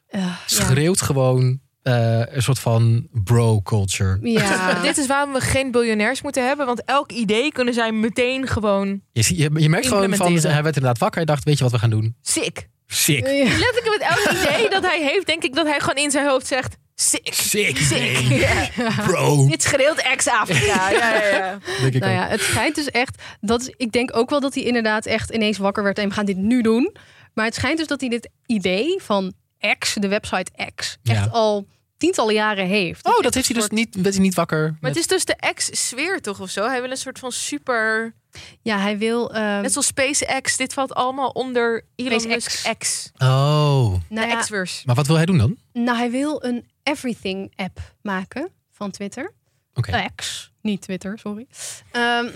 Eh, ja. schreeuwt gewoon eh, een soort van bro-culture. Ja. Dit is waarom we geen biljonairs moeten hebben. Want elk idee kunnen zij meteen gewoon Je, je, je merkt gewoon van, hij werd inderdaad wakker. Hij dacht, weet je wat we gaan doen? sick. Sick. Letterlijk met elk idee dat hij heeft, denk ik dat hij gewoon in zijn hoofd zegt... Sick. Sick Sick. Ja. Bro. Dit schreeuwt ex-Afrika. Ja, ja, ja. Denk ik Nou ja, het schijnt dus echt. Dat is, ik denk ook wel dat hij inderdaad echt ineens wakker werd en we gaan dit nu doen. Maar het schijnt dus dat hij dit idee van X, de website X, echt Ja. al tientallen jaren heeft. Oh, dat heeft hij dus niet, werd hij niet wakker. Maar met- het is dus de ex-sfeer toch of zo? Hij wil een soort van super... Ja, hij wil. ehm, Net zoals SpaceX. Dit valt allemaal onder Elon SpaceX. Musk X. Oh. nou, de ja, X-verse. Maar wat wil hij doen dan? nou, hij wil een everything app maken van Twitter. Oké, X, niet Twitter, sorry. Ehm,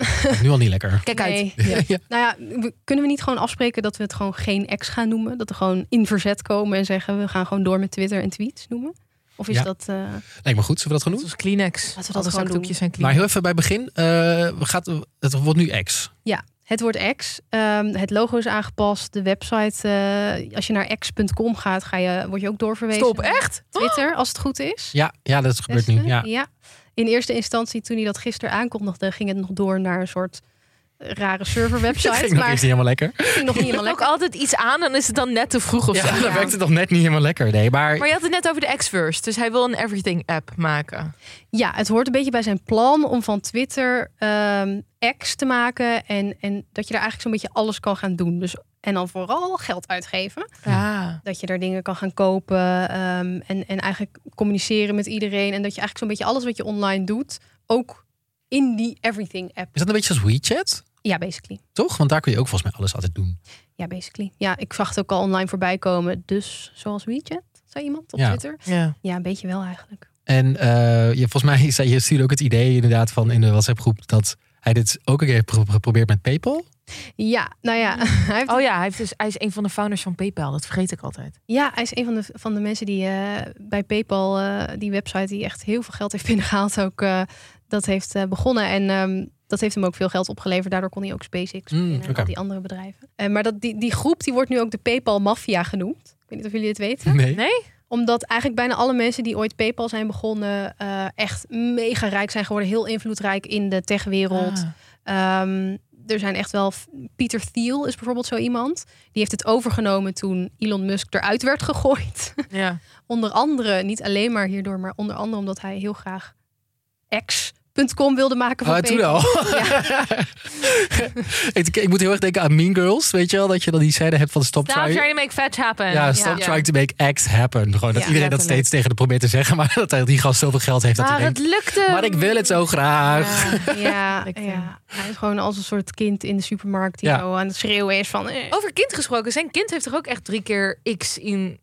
nu al niet lekker. Kijk uit. nee. Ja. Nou ja, we- kunnen we niet gewoon afspreken dat we het gewoon geen X gaan noemen? Dat we gewoon in verzet komen en zeggen we gaan gewoon door met Twitter en tweets noemen? Of is Ja. dat. eh, Lijkt me goed. Zullen we dat gaan doen? Zoals Kleenex. Laten we dat gewoon zakdoekjes zijn Maar heel even bij begin. eh, we gaat, het wordt nu X. Ja, het wordt X. Ehm, het logo is aangepast. De website, eh, als je naar x.com gaat, ga je, word je ook doorverwezen. Stop, echt? Twitter, als het goed is. Ja, ja dat gebeurt nu. Beste. Ja. In eerste instantie, toen hij dat gisteren aankondigde, ging het nog door naar een soort rare server website. Dat ging nog maar eens niet helemaal lekker. ging nog niet helemaal ook lekker. altijd iets aan en is het dan net te vroeg of Ja, zo. dan werkt het nog net niet helemaal lekker. Nee, maar, Maar je had het net over de X-verse, dus hij wil een everything app maken. Ja, het hoort een beetje bij zijn plan om van Twitter ehm X te maken. En, en dat je daar eigenlijk zo'n beetje alles kan gaan doen. Dus, en dan vooral geld uitgeven. Ja. Dat je daar dingen kan gaan kopen. ehm, en, en eigenlijk communiceren met iedereen. En dat je eigenlijk zo'n beetje alles wat je online doet, ook in die Everything app. is dat een beetje als WeChat? Ja, basically. Toch? Want daar kun je ook volgens mij alles altijd doen. Ja, basically. Ja, ik zag het ook al online voorbij komen. Dus zoals WeChat, zei iemand op Ja. Twitter. Ja. Ja, een beetje wel eigenlijk. En eh, je, volgens mij zei je stuurde ook het idee inderdaad van in de WhatsApp groep dat hij dit ook een keer heeft gepro- geprobeerd met PayPal. Ja, nou ja, hij heeft Oh ja, hij, heeft dus, hij is een van de founders van PayPal. Dat vergeet ik altijd. Ja, hij is een van de, van de mensen die eh, bij PayPal, eh, die website, die echt heel veel geld heeft binnengehaald, ook eh, dat heeft eh, begonnen. En ehm, dat heeft hem ook veel geld opgeleverd. Daardoor kon hij ook SpaceX Mm, beginnen en al die andere bedrijven. Eh, maar dat, die, die groep die wordt nu ook de PayPal Mafia genoemd. Ik weet niet of jullie het weten. Nee. Nee? Omdat eigenlijk bijna alle mensen die ooit PayPal zijn begonnen, eh, echt mega rijk zijn geworden. Heel invloedrijk in de techwereld. Ah. Ehm, er zijn echt wel. Peter Thiel is bijvoorbeeld zo iemand. Die heeft het overgenomen toen Elon Musk eruit werd gegooid. Ja. onder andere, niet alleen maar hierdoor, maar onder andere omdat hij heel graag X.com wilde maken van Ah, toen al. Ja. ik, ik moet heel erg denken aan Mean Girls, weet je wel? Dat je dan die scène hebt van stop, Stop trying. trying to make fetch happen. Ja, stop trying to make X happen. Gewoon dat Ja, iedereen dat steeds tegen de probeert te zeggen, maar dat hij- die gast zoveel geld heeft dat Maar hij het denkt, lukte. maar ik wil het zo graag. Ja, eh, ja, hij is gewoon als een soort kind in de supermarkt die Ja. zo aan het schreeuwen is van... eh, Over kind gesproken, zijn kind heeft toch ook echt drie keer X in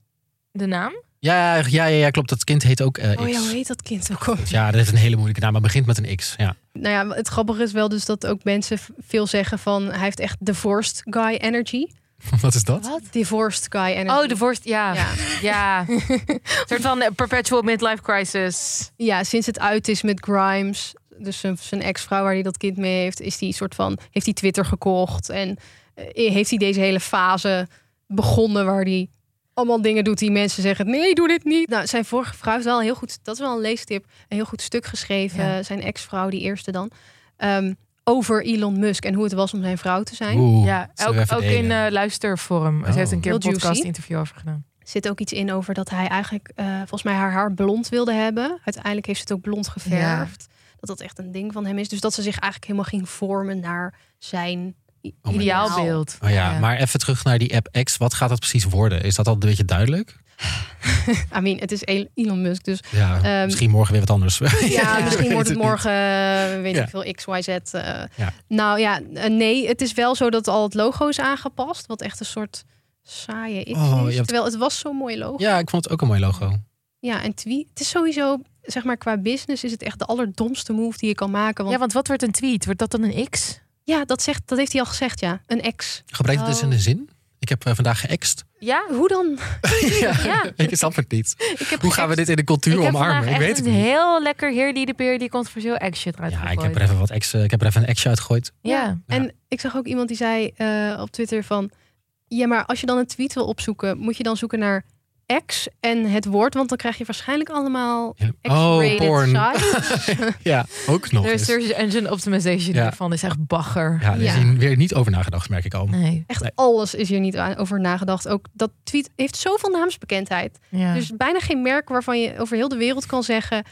de naam? Ja, ja, ja, ja, klopt. Dat kind heet ook eh, Oh X. ja, hoe heet dat kind ook? al? Ja, dat heeft een hele moeilijke naam, maar begint met een X. Ja. Nou ja, het grappige is wel dus dat ook mensen veel zeggen van... hij heeft echt divorced guy energy. Wat is dat? Wat? Divorced guy energy. Oh, de vorst, ja. Ja. Ja. Een soort van eh, perpetual midlife crisis. Ja, sinds het uit is met Grimes, dus zijn, zijn ex-vrouw waar hij dat kind mee heeft, is die soort van heeft hij Twitter gekocht en eh, heeft hij deze hele fase begonnen waar hij allemaal dingen doet die mensen zeggen nee, doe dit niet. Nou, zijn vorige vrouw heeft wel een heel goed, dat is wel een leestip, een heel goed stuk geschreven. Ja. Zijn ex-vrouw, die eerste dan, ehm, over Elon Musk en hoe het was om zijn vrouw te zijn. Oeh, Ja, ook, ook in eh luisterforum. Ze Oh. heeft een keer een Heel juicy. podcast interview over gedaan. zit ook iets in over dat hij eigenlijk eh, volgens mij haar haar blond wilde hebben. Uiteindelijk heeft ze het ook blond geverfd. Dat dat echt een ding van hem is. Dus dat ze zich eigenlijk helemaal ging vormen naar zijn Oh Ideaalbeeld. Oh ja, maar even terug naar die app X. Wat gaat dat precies worden? Is dat al een beetje duidelijk? I mean, het is Elon Musk, dus Ja, Ehm, misschien morgen weer wat anders. ja, misschien wordt het morgen, weet Ja. ik veel, X, Y, Z. eh. Ja. Nou ja, eh, nee, het is wel zo dat al het logo is aangepast. Wat echt een soort saaie X Oh, je is. hebt- Terwijl het was zo'n mooi logo. Ja, ik vond het ook een mooi logo. Ja, en tweet. Het is sowieso, zeg maar, qua business is het echt de allerdomste move die je kan maken. Want Ja, want wat wordt een tweet? Wordt dat dan een X? Ja, dat, zegt, dat heeft hij al gezegd, ja. Een ex. Gebruik het dus Oh. in een zin. Ik heb eh, vandaag geëxt. Ja? Hoe dan? ja, Ja. ik snap het niet. Hoe gaan we dit in de cultuur ik omarmen? Ik weet het een niet. heel lekker heer die de peer die controversieel shit eruit Ja, ik gegooid. heb er even wat ex, eh, ik heb er even een exje uitgegooid. Ja. En ik zag ook iemand die zei eh, op Twitter van... Ja, maar als je dan een tweet wil opzoeken... moet je dan zoeken naar X en het woord... want dan krijg je waarschijnlijk allemaal Ja. Oh, X-rated porn. sites. Ja, ook nog De search engine optimization Ja. hiervan is echt bagger. Ja, er is hier weer niet over nagedacht, merk ik al. Nee. Echt Nee. alles is hier niet aan- over nagedacht. Ook dat tweet heeft zoveel naamsbekendheid. Ja. Dus bijna geen merk waarvan je over heel de wereld kan zeggen...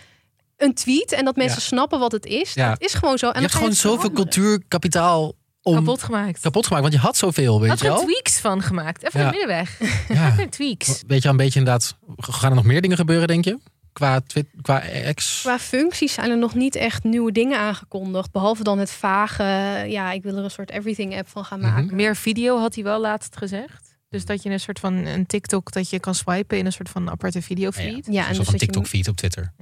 een tweet en dat mensen Ja. snappen wat het is. Ja. Dat is gewoon zo. En je hebt gewoon zoveel veranderen. cultuurkapitaal om kapot gemaakt. kapot gemaakt. Want je had zoveel, weet Had je er wel. tweaks van gemaakt. Even Ja. de middenweg. Ja. Tweaks. Weet je al een beetje inderdaad, gaan er nog meer dingen gebeuren, denk je? Qua, qua X? Qua functies zijn er nog niet echt nieuwe dingen aangekondigd. Behalve dan het vage, ja, ik wil er een soort everything app van gaan Mhm. maken. Meer video had hij wel laatst gezegd. Dus dat je een soort van een TikTok dat je kan swipen in een soort van aparte videofeed. Ja, en Zoals dus een dat je- TikTok-feed op Twitter.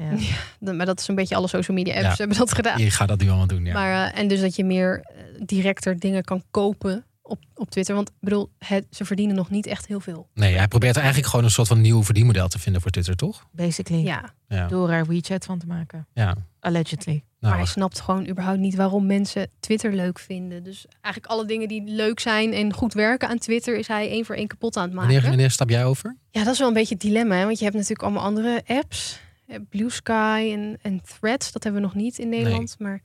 Ja. Maar dat is een beetje alle social media apps Ja. hebben dat gedaan. Je gaat dat nu allemaal doen, ja. Maar, eh, en dus dat je meer eh, directer dingen kan kopen op, op Twitter. Want ik bedoel, het, ze verdienen nog niet echt heel veel. Nee, hij probeert eigenlijk gewoon een soort van nieuw verdienmodel te vinden voor Twitter, toch? Basically. Ja, Ja. Door er WeChat van te maken. ja. Allegedly. maar Nou, hij snapt gewoon überhaupt niet waarom mensen Twitter leuk vinden. Dus eigenlijk alle dingen die leuk zijn en goed werken aan Twitter... is hij één voor één kapot aan het maken. wanneer, wanneer stap jij over? Ja, dat is wel een beetje het dilemma. Hè? Want je hebt natuurlijk allemaal andere apps. Eh, Blue Sky en, en Threads, dat hebben we nog niet in Nederland. Maar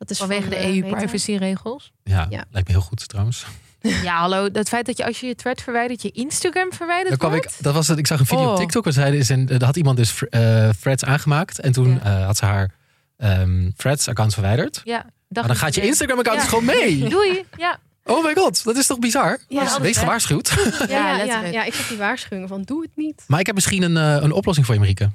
Dat is Vanwege van, de eh, EU Meta. privacyregels. Ja, Ja. lijkt me heel goed trouwens. Ja, hallo. Dat feit dat je als je je thread verwijdert, je Instagram verwijderd Dan kwam wordt. ik, dat was het, ik zag een video Oh. op TikTok. waar zeiden, is een, er had iemand dus eh threads aangemaakt. En toen eh, had ze haar ehm threads account verwijderd. Ja, Maar dan gaat je Instagram account dus gewoon mee. Doei. Ja. Oh my god, dat is toch bizar? Ja, Dus Wees gewaarschuwd. Ja, ja, ja, letterlijk. ja, ik zag die waarschuwingen van doe het niet. maar ik heb misschien een, eh, een oplossing voor je, Marieke.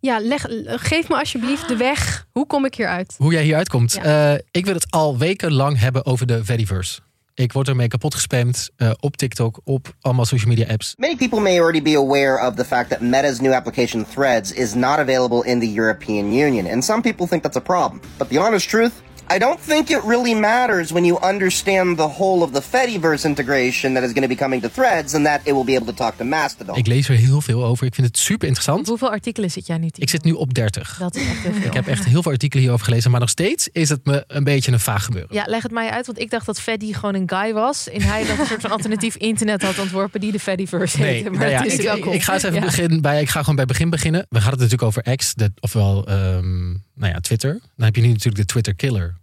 Ja, leg, geef me alsjeblieft de weg. Hoe kom ik hieruit? Hoe jij hier uitkomt. Ja. Eh, ik wil het al wekenlang hebben over de Fediverse. Ik word ermee kapot gespamd eh, op TikTok, op allemaal social media apps. Many people may already be aware of the fact that Meta's new application Threads is not available in the European Union, and some people think that's a problem. But the honest truth, I don't think it really matters when you understand the whole of the Fediverse integration that is going to be coming to Threads and that it will be able to talk to Mastodon. Ik lees er heel veel over. Ik vind het super interessant. Hoeveel artikelen zit jij nu? Timo? Ik zit nu op 30. Dat is echt heel veel. Ik heb echt heel veel artikelen hierover gelezen, maar nog steeds is het me een beetje een vaag gebeuren. Ja, leg het mij uit, want ik dacht dat Freddy gewoon een guy was. En hij dat een soort van alternatief internet had ontworpen die de Fediverse Nee, heette. Maar nou ja, is ik, het ik, ga eens even Ja. begin bij, ik ga gewoon bij begin beginnen. We gaan het natuurlijk over X, ofwel ehm, nou ja, Twitter. Dan heb je nu natuurlijk de Twitter killer,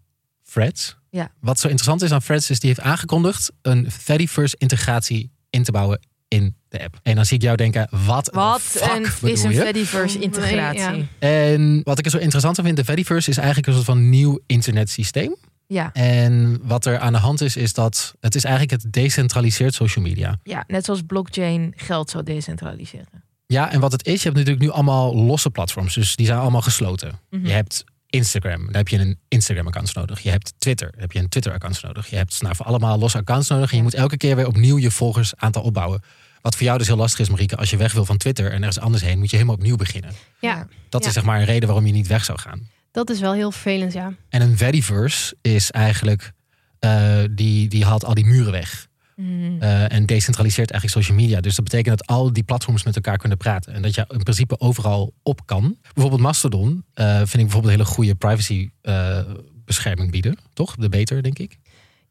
Threads. Ja. Wat zo interessant is aan Threads is die heeft aangekondigd een Fediverse integratie in te bouwen in de app. En dan zie ik jou denken, wat, Wat een, is een je? Fediverse integratie. Ja. En wat ik er zo interessant aan vind, de Fediverse is eigenlijk een soort van nieuw internetsysteem. Ja. En wat er aan de hand is, is dat het is eigenlijk het decentraliseert social media. ja, net zoals blockchain geld zou decentraliseren. Ja, en wat het is, je hebt natuurlijk nu allemaal losse platforms. Dus die zijn allemaal gesloten. Mhm. Je hebt Instagram, daar heb je een Instagram-account nodig. Je hebt Twitter, daar heb je een Twitter-account nodig. Je hebt nou, voor allemaal losse accounts nodig. En je moet elke keer weer opnieuw je volgersaantal opbouwen. Wat voor jou dus heel lastig is, Marieke. Als je weg wil van Twitter en ergens anders heen, moet je helemaal opnieuw beginnen. Ja, Dat Ja. is zeg maar een reden waarom je niet weg zou gaan. dat is wel heel vervelend, ja. En een Fediverse is eigenlijk, eh, die, die haalt al die muren weg. Mhm. Eh, en decentraliseert eigenlijk social media. Dus dat betekent dat al die platforms met elkaar kunnen praten. En dat je in principe overal op kan. Bijvoorbeeld Mastodon eh, vind ik bijvoorbeeld een hele goede privacy eh, bescherming bieden. Toch? De beter, denk ik.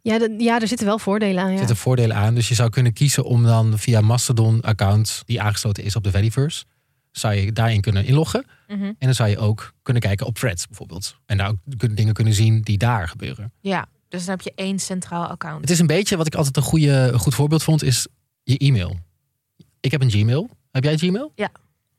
Ja, de- ja, er zitten wel voordelen aan. Er Ja. zitten voordelen aan. Dus je zou kunnen kiezen om dan via Mastodon-account... die aangesloten is op de Fediverse... zou je daarin kunnen inloggen. Mhm. En dan zou je ook kunnen kijken op Threads bijvoorbeeld. En daar ook dingen kunnen zien die daar gebeuren. Ja, dus dan heb je één centraal account. Het is een beetje wat ik altijd een, goede, een goed voorbeeld vond, is je e-mail. Ik heb een Gmail. Heb jij Gmail? Ja.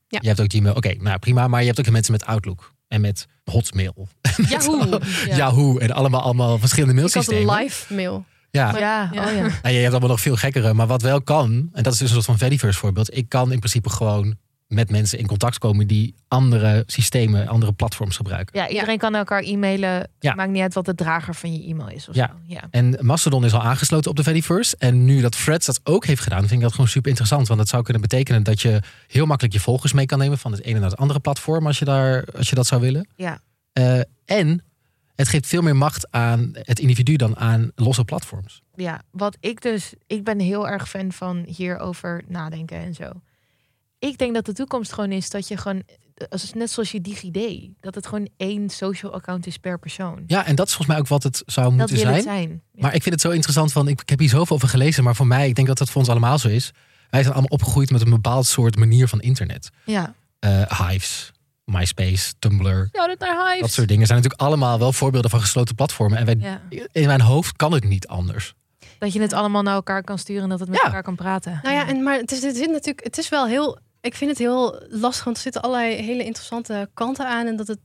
Ja. Je hebt ook Gmail. Oké, nou prima. Maar je hebt ook mensen met Outlook en met Hotmail. Yahoo. Ja. Yahoo en allemaal, allemaal verschillende Ik had een mailsystemen. live mail. Ja. Ja, Ja. oh ja. Nou, je hebt allemaal nog veel gekkere. Maar wat wel kan, en dat is dus een soort van Fediverse voorbeeld. Ik kan in principe gewoon met mensen in contact komen die andere systemen, andere platforms gebruiken. Ja, iedereen kan elkaar e-mailen. Ja. Maakt niet uit wat de drager van je e-mail is. Of Ja. Zo. ja. En Mastodon is al aangesloten op de Fediverse. En nu dat Threads dat ook heeft gedaan, vind ik dat gewoon super interessant. Want dat zou kunnen betekenen dat je heel makkelijk je volgers mee kan nemen van het ene naar het andere platform als je, daar, als je dat zou willen. Ja. Eh, en het geeft veel meer macht aan het individu dan aan losse platforms. ja, wat ik dus... Ik ben heel erg fan van hierover nadenken en zo. Ik denk dat de toekomst gewoon is dat je gewoon... als- Net zoals je DigiD. Dat het gewoon één social account is per persoon. Ja, en dat is volgens mij ook wat het zou dat moeten wil zijn. het zijn. Ja. Maar ik vind het zo interessant van, ik, ik heb hier zoveel over gelezen, maar voor mij, ik denk dat dat voor ons allemaal zo is. Wij zijn allemaal opgegroeid met een bepaald soort manier van internet. Ja. Eh, Hives, MySpace, Tumblr. Ja, dat naar Hives. Dat soort dingen zijn natuurlijk allemaal wel voorbeelden van gesloten platformen. En wij, Ja. in mijn hoofd kan het niet anders. Dat je het allemaal naar elkaar kan sturen en dat het met Ja. elkaar kan praten. Nou ja, en, maar het is, het is natuurlijk, het is wel heel. Ik vind het heel lastig, want er zitten allerlei hele interessante kanten aan. En dat het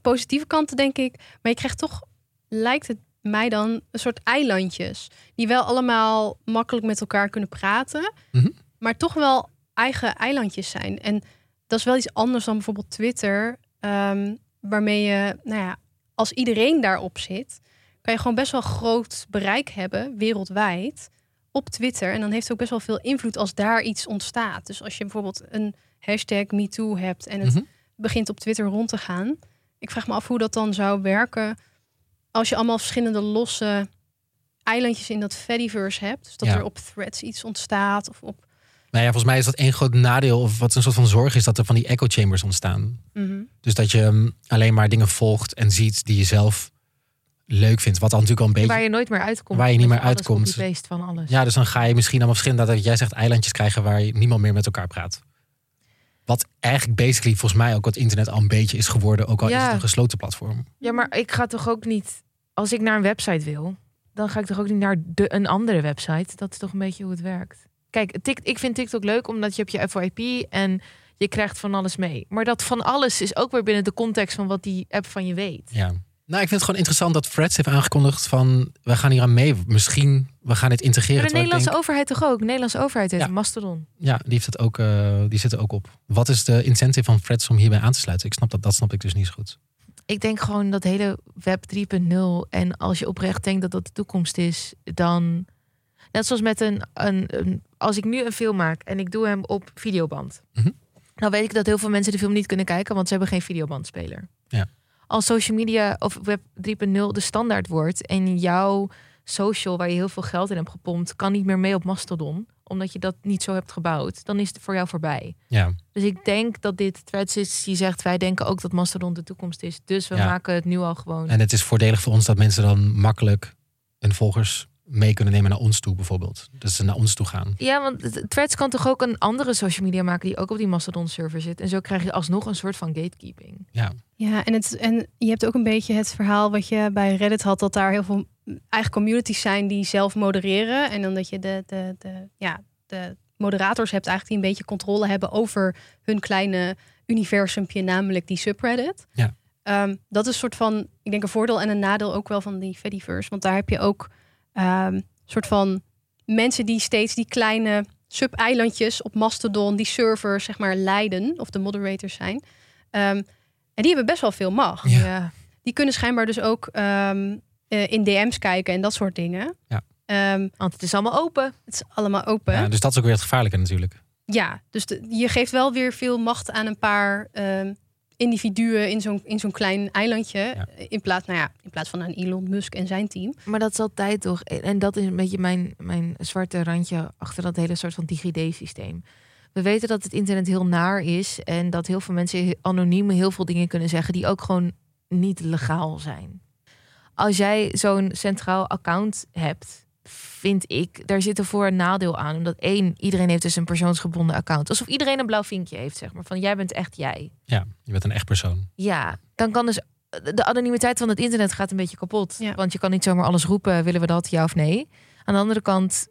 positieve kanten, denk ik. Maar je krijgt toch, lijkt het mij dan, een soort eilandjes. Die wel allemaal makkelijk met elkaar kunnen praten. Mhm. Maar toch wel eigen eilandjes zijn. En dat is wel iets anders dan bijvoorbeeld Twitter. ehm, waarmee je, nou ja, als iedereen daarop zit, kan je gewoon best wel groot bereik hebben wereldwijd op Twitter. En dan heeft het ook best wel veel invloed als daar iets ontstaat. Dus als je bijvoorbeeld een hashtag MeToo hebt en het Mhm. begint op Twitter rond te gaan. Ik vraag me af hoe dat dan zou werken als je allemaal verschillende losse eilandjes in dat Fediverse hebt. Dus dat Ja. er op threads iets ontstaat of op... Nou ja, volgens mij is dat één groot nadeel, of wat een soort van zorg is, dat er van die echo chambers ontstaan. Mhm. Dus dat je mm, alleen maar dingen volgt en ziet die je zelf leuk vindt. Wat dan natuurlijk al een beetje... Waar je nooit meer uitkomt. Waar je niet meer uitkomt. copy-paste van alles. Ja, dus dan ga je misschien allemaal verschillende, dat jij zegt eilandjes krijgen waar je niemand meer met elkaar praat. Wat eigenlijk basically volgens mij ook wat internet al een beetje is geworden, ook al is het een gesloten platform. Ja, maar ik ga toch ook niet als ik naar een website wil, dan ga ik toch ook niet naar de, een andere website. Dat is toch een beetje hoe het werkt. Kijk, tik, ik vind TikTok leuk omdat je hebt je FYP en je krijgt van alles mee. Maar dat van alles is ook weer binnen de context van wat die app van je weet. Ja. Nou, ik vind het gewoon interessant dat Freds heeft aangekondigd van... we gaan hier aan mee. Misschien, we gaan dit integreren. Maar de Nederlandse denk, overheid toch ook? De Nederlandse overheid heeft Mastodon. Ja, die, heeft het ook, eh, die zit er ook op. Wat is de incentive van Freds om hierbij aan te sluiten? Ik snap dat, dat snap ik dus niet zo goed. Ik denk gewoon dat hele web 3.0 en als je oprecht denkt dat dat de toekomst is, dan net zoals met een, een, een- als ik nu een film maak en ik doe hem op videoband, dan weet ik dat heel veel mensen de film niet kunnen kijken, want ze hebben geen videobandspeler. Ja. Als social media of web 3.0 de standaard wordt en jouw social waar je heel veel geld in hebt gepompt, kan niet meer mee op Mastodon, omdat je dat niet zo hebt gebouwd, dan is het voor jou voorbij. Ja. Dus ik denk dat dit Threads is die zegt wij denken ook dat Mastodon de toekomst is. Dus we Ja. maken het nu al gewoon. En het is voordelig voor ons dat mensen dan makkelijk hun volgers mee kunnen nemen naar ons toe bijvoorbeeld. Dat ze naar ons toe gaan. Ja, want het- Threads kan toch ook een andere social media maken die ook op die Mastodon server zit. En zo krijg je alsnog een soort van gatekeeping. Ja. Ja, en, het, en je hebt ook een beetje het verhaal wat je bij Reddit had, dat daar heel veel eigen communities zijn die zelf modereren. En dan dat je de, de, de, ja, de moderators hebt eigenlijk die een beetje controle hebben over hun kleine universumpje, namelijk die subreddit. Ja. Ehm, dat is een soort van, ik denk een voordeel en een nadeel ook wel van die Fediverse. Want daar heb je ook een soort van mensen die steeds die kleine sub-eilandjes op Mastodon, die servers zeg maar leiden, of de moderators zijn. Ehm, en die hebben best wel veel macht. Ja. Die kunnen schijnbaar dus ook ehm, eh, in DM's kijken en dat soort dingen. Ja. Ehm, Want het is allemaal open. Het is allemaal open. Ja, dus dat is ook weer het gevaarlijke natuurlijk. Ja, dus de- je geeft wel weer veel macht aan een paar ehm, individuen in zo'n in zo'n klein eilandje. In, plaats, nou ja, in plaats van aan Elon Musk en zijn team. Maar dat is altijd toch. En dat is een beetje mijn, mijn zwarte randje achter dat hele soort van DigiD-systeem. We weten dat het internet heel naar is en dat heel veel mensen anoniem heel veel dingen kunnen zeggen die ook gewoon niet legaal zijn. Als jij zo'n centraal account hebt, vind ik, daar zit er voor een nadeel aan. Omdat één, iedereen heeft dus een persoonsgebonden account. Alsof iedereen een blauw vinkje heeft, zeg maar. Van jij bent echt jij. Ja, je bent een echt persoon. Ja, dan kan dus de anonimiteit van het internet gaat een beetje kapot. Want je kan niet zomaar alles roepen, willen we dat, ja of nee. Aan de andere kant,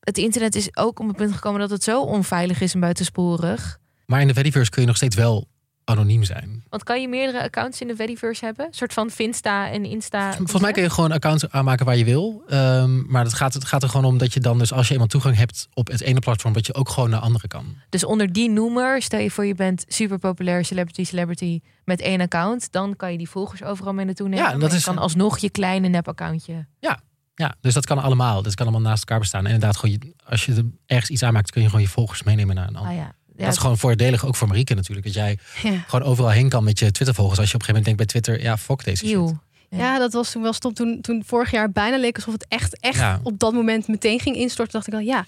het internet is ook op het punt gekomen dat het zo onveilig is en buitensporig. Maar in de Fediverse kun je nog steeds wel anoniem zijn. Want kan je meerdere accounts in de Fediverse hebben? Een soort van Finsta en Insta. Volgens mij kun je gewoon accounts aanmaken waar je wil. Ehm, maar het gaat, het gaat er gewoon om dat je dan dus als je eenmaal toegang hebt op het ene platform, dat je ook gewoon naar andere kan. Dus onder die noemer, stel je voor je bent super populair celebrity celebrity met één account, dan kan je die volgers overal mee naartoe nemen. Ja, dat Maar je is- kan alsnog je kleine nep-accountje. Ja, ja, dus dat kan allemaal. Dat kan allemaal naast elkaar bestaan. En inderdaad, gewoon je, als je er ergens iets aanmaakt, kun je gewoon je volgers meenemen naar een ander. Ah ja. Dat is gewoon voordelig, ook voor Marieke natuurlijk. Dat jij Ja. gewoon overal heen kan met je Twitter-volgers. Als je op een gegeven moment denkt bij Twitter, ja, fuck deze shit. Ja. dat was toen wel stop. Toen, toen vorig jaar bijna leek alsof het echt, echt Ja. op dat moment meteen ging instorten. Dacht ik al, ja.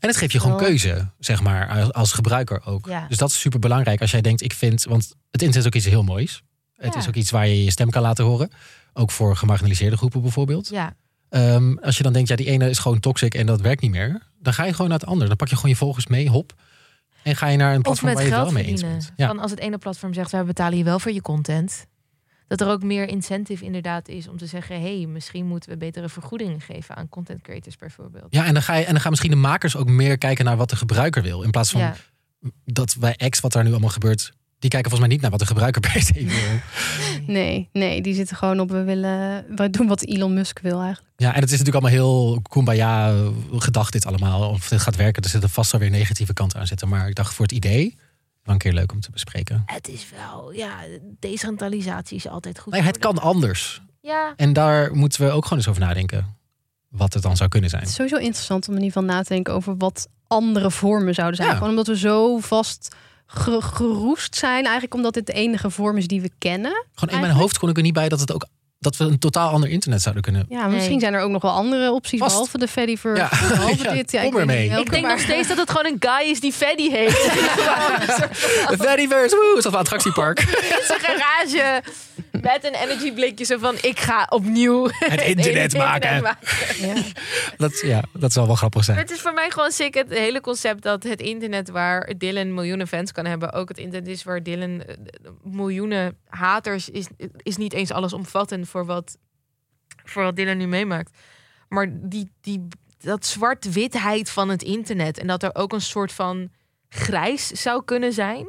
En het geeft je gewoon keuze, zeg maar, als, als gebruiker ook. Ja. Dus dat is super belangrijk als jij denkt, ik vind, want het internet is ook iets heel moois. Het Ja. is ook iets waar je je stem kan laten horen. Ook voor gemarginaliseerde groepen bijvoorbeeld. Ja. Ehm, als je dan denkt, ja, die ene is gewoon toxic en dat werkt niet meer. Dan ga je gewoon naar het andere. Dan pak je gewoon je volgers mee, hop. En ga je naar een Of platform met waar je het wel mee eens bent. Ja. Van als het ene platform zegt, wij betalen je wel voor je content. Dat er ook meer incentive inderdaad is om te zeggen... hé, hey, misschien moeten we betere vergoedingen geven aan content creators bijvoorbeeld. Ja, en dan, ga je, en dan gaan misschien de makers ook meer kijken naar wat de gebruiker wil. In plaats van Ja. dat bij X, wat daar nu allemaal gebeurt, die kijken volgens mij niet naar wat de gebruiker per se wil. Nee, nee, die zitten gewoon op, we willen, we doen wat Elon Musk wil eigenlijk. Ja, en het is natuurlijk allemaal heel kumbaya gedacht dit allemaal. Of dit gaat werken, er zitten vast wel weer negatieve kanten aan zitten. Maar ik dacht voor het idee, wel een keer leuk om te bespreken. Het is wel, ja, decentralisatie is altijd goed. Nee, het kan anders. Ja. En daar moeten we ook gewoon eens over nadenken. Wat het dan zou kunnen zijn. Het is sowieso interessant om in ieder geval na te denken over wat andere vormen zouden zijn. Ja. Gewoon omdat we zo vast geroest zijn, eigenlijk omdat dit de enige vorm is die we kennen. Gewoon in mijn hoofd kon ik er niet bij dat het ook dat we een totaal ander internet zouden kunnen. Ja, misschien zijn er ook nog wel andere opties, Vast. behalve de Fediverse, Ja. behalve Ja, dit. Ja, kom ik niet Ik denk maar- nog steeds dat het gewoon een guy is die Freddy heeft. De Fediverse, woe, is dat een attractiepark. in zijn garage met een energy blikje zo van ik ga opnieuw Het internet maken. Dat, ja, dat zal wel grappig zijn. Het is voor mij gewoon sick het hele concept dat het internet waar Dylan miljoenen fans kan hebben, ook het internet is waar Dylan eh, miljoenen haters is, is niet eens allesomvattend voor wat voor wat Dylan nu meemaakt. Maar die, die, dat zwart-witheid van het internet en dat er ook een soort van grijs zou kunnen zijn.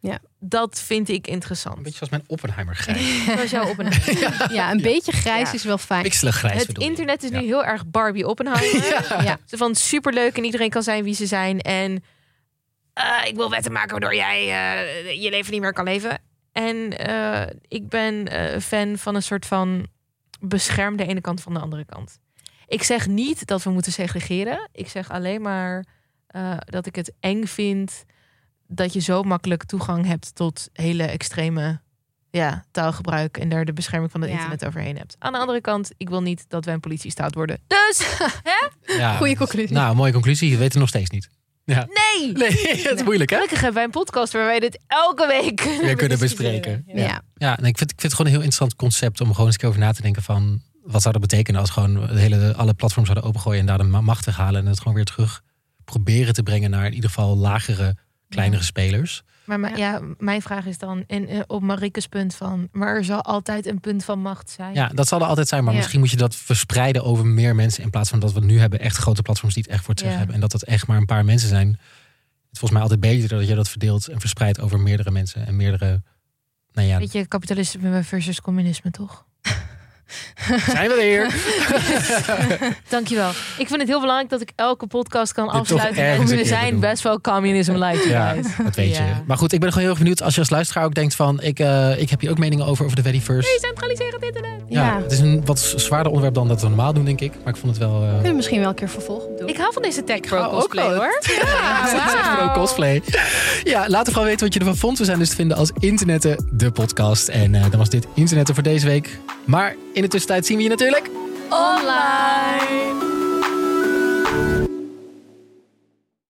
Ja. Dat vind ik interessant. Een beetje zoals mijn Oppenheimer grijs. Zoals jouw Oppenheimer. Ja, een beetje grijs is wel fijn. Pixelig grijs Het internet is nu heel erg Barbie Oppenheimer. Ja. Zo Van superleuk en iedereen kan zijn wie ze zijn. En eh, ik wil wetten maken waardoor jij eh, je leven niet meer kan leven. En eh, ik ben eh, fan van een soort van bescherm de ene kant van de andere kant. Ik zeg niet dat we moeten segregeren. Ik zeg alleen maar eh, dat ik het eng vind dat je zo makkelijk toegang hebt tot hele extreme ja, taalgebruik en daar de bescherming van het Ja. internet overheen hebt. Aan de andere kant, ik wil niet dat wij een politiestaat worden. Dus, hè? Ja. Goeie conclusie. Nou, mooie conclusie. Je weet het nog steeds niet. Ja. Nee! Nee, het is moeilijk hè? Gelukkig hebben wij een podcast waar wij dit elke week weer kunnen bespreken. Ja. ja en ik, vind, ik vind het gewoon een heel interessant concept om gewoon eens een keer over na te denken van wat zou dat betekenen als gewoon de hele, alle platforms zouden opengooien en daar de ma- macht weghalen en het gewoon weer terug proberen te brengen naar in ieder geval lagere, kleinere spelers. Maar mijn- ja. mijn vraag is dan en, eh, op Marike's punt van, maar er zal altijd een punt van macht zijn. Ja, dat zal er altijd zijn, maar Ja. misschien moet je dat verspreiden over meer mensen in plaats van dat we nu hebben echt grote platforms die het echt voor het zeggen Ja. hebben en dat het echt maar een paar mensen zijn. Het is volgens mij altijd beter dat je dat verdeelt en verspreidt over meerdere mensen en meerdere. Nou ja, Weet je, kapitalisme versus communisme, toch? Zijn we weer. Dankjewel. Ik vind het heel belangrijk dat ik elke podcast kan afsluiten. En we zijn doen. best wel communism light, Ja, guys. dat weet je. Maar goed, ik ben gewoon heel erg benieuwd als je als luisteraar ook denkt van ik, eh, ik heb hier ook meningen over over de Fediverse. Decentraliseren het internet. Ja, het is een wat zwaarder onderwerp dan dat we normaal doen, denk ik. Maar ik vond het wel. eh, Kunnen we misschien wel een keer vervolg op doen. Ik hou van deze tech pro hou ook cosplay, wel. hoor. Ja, Ja, dat is echt pro cosplay. Ja, laat gewoon weten wat je ervan vond. We zijn dus te vinden als Internetten, de podcast. En eh, dan was dit Internetten voor deze week. Maar in de tussentijd zien we je natuurlijk Online.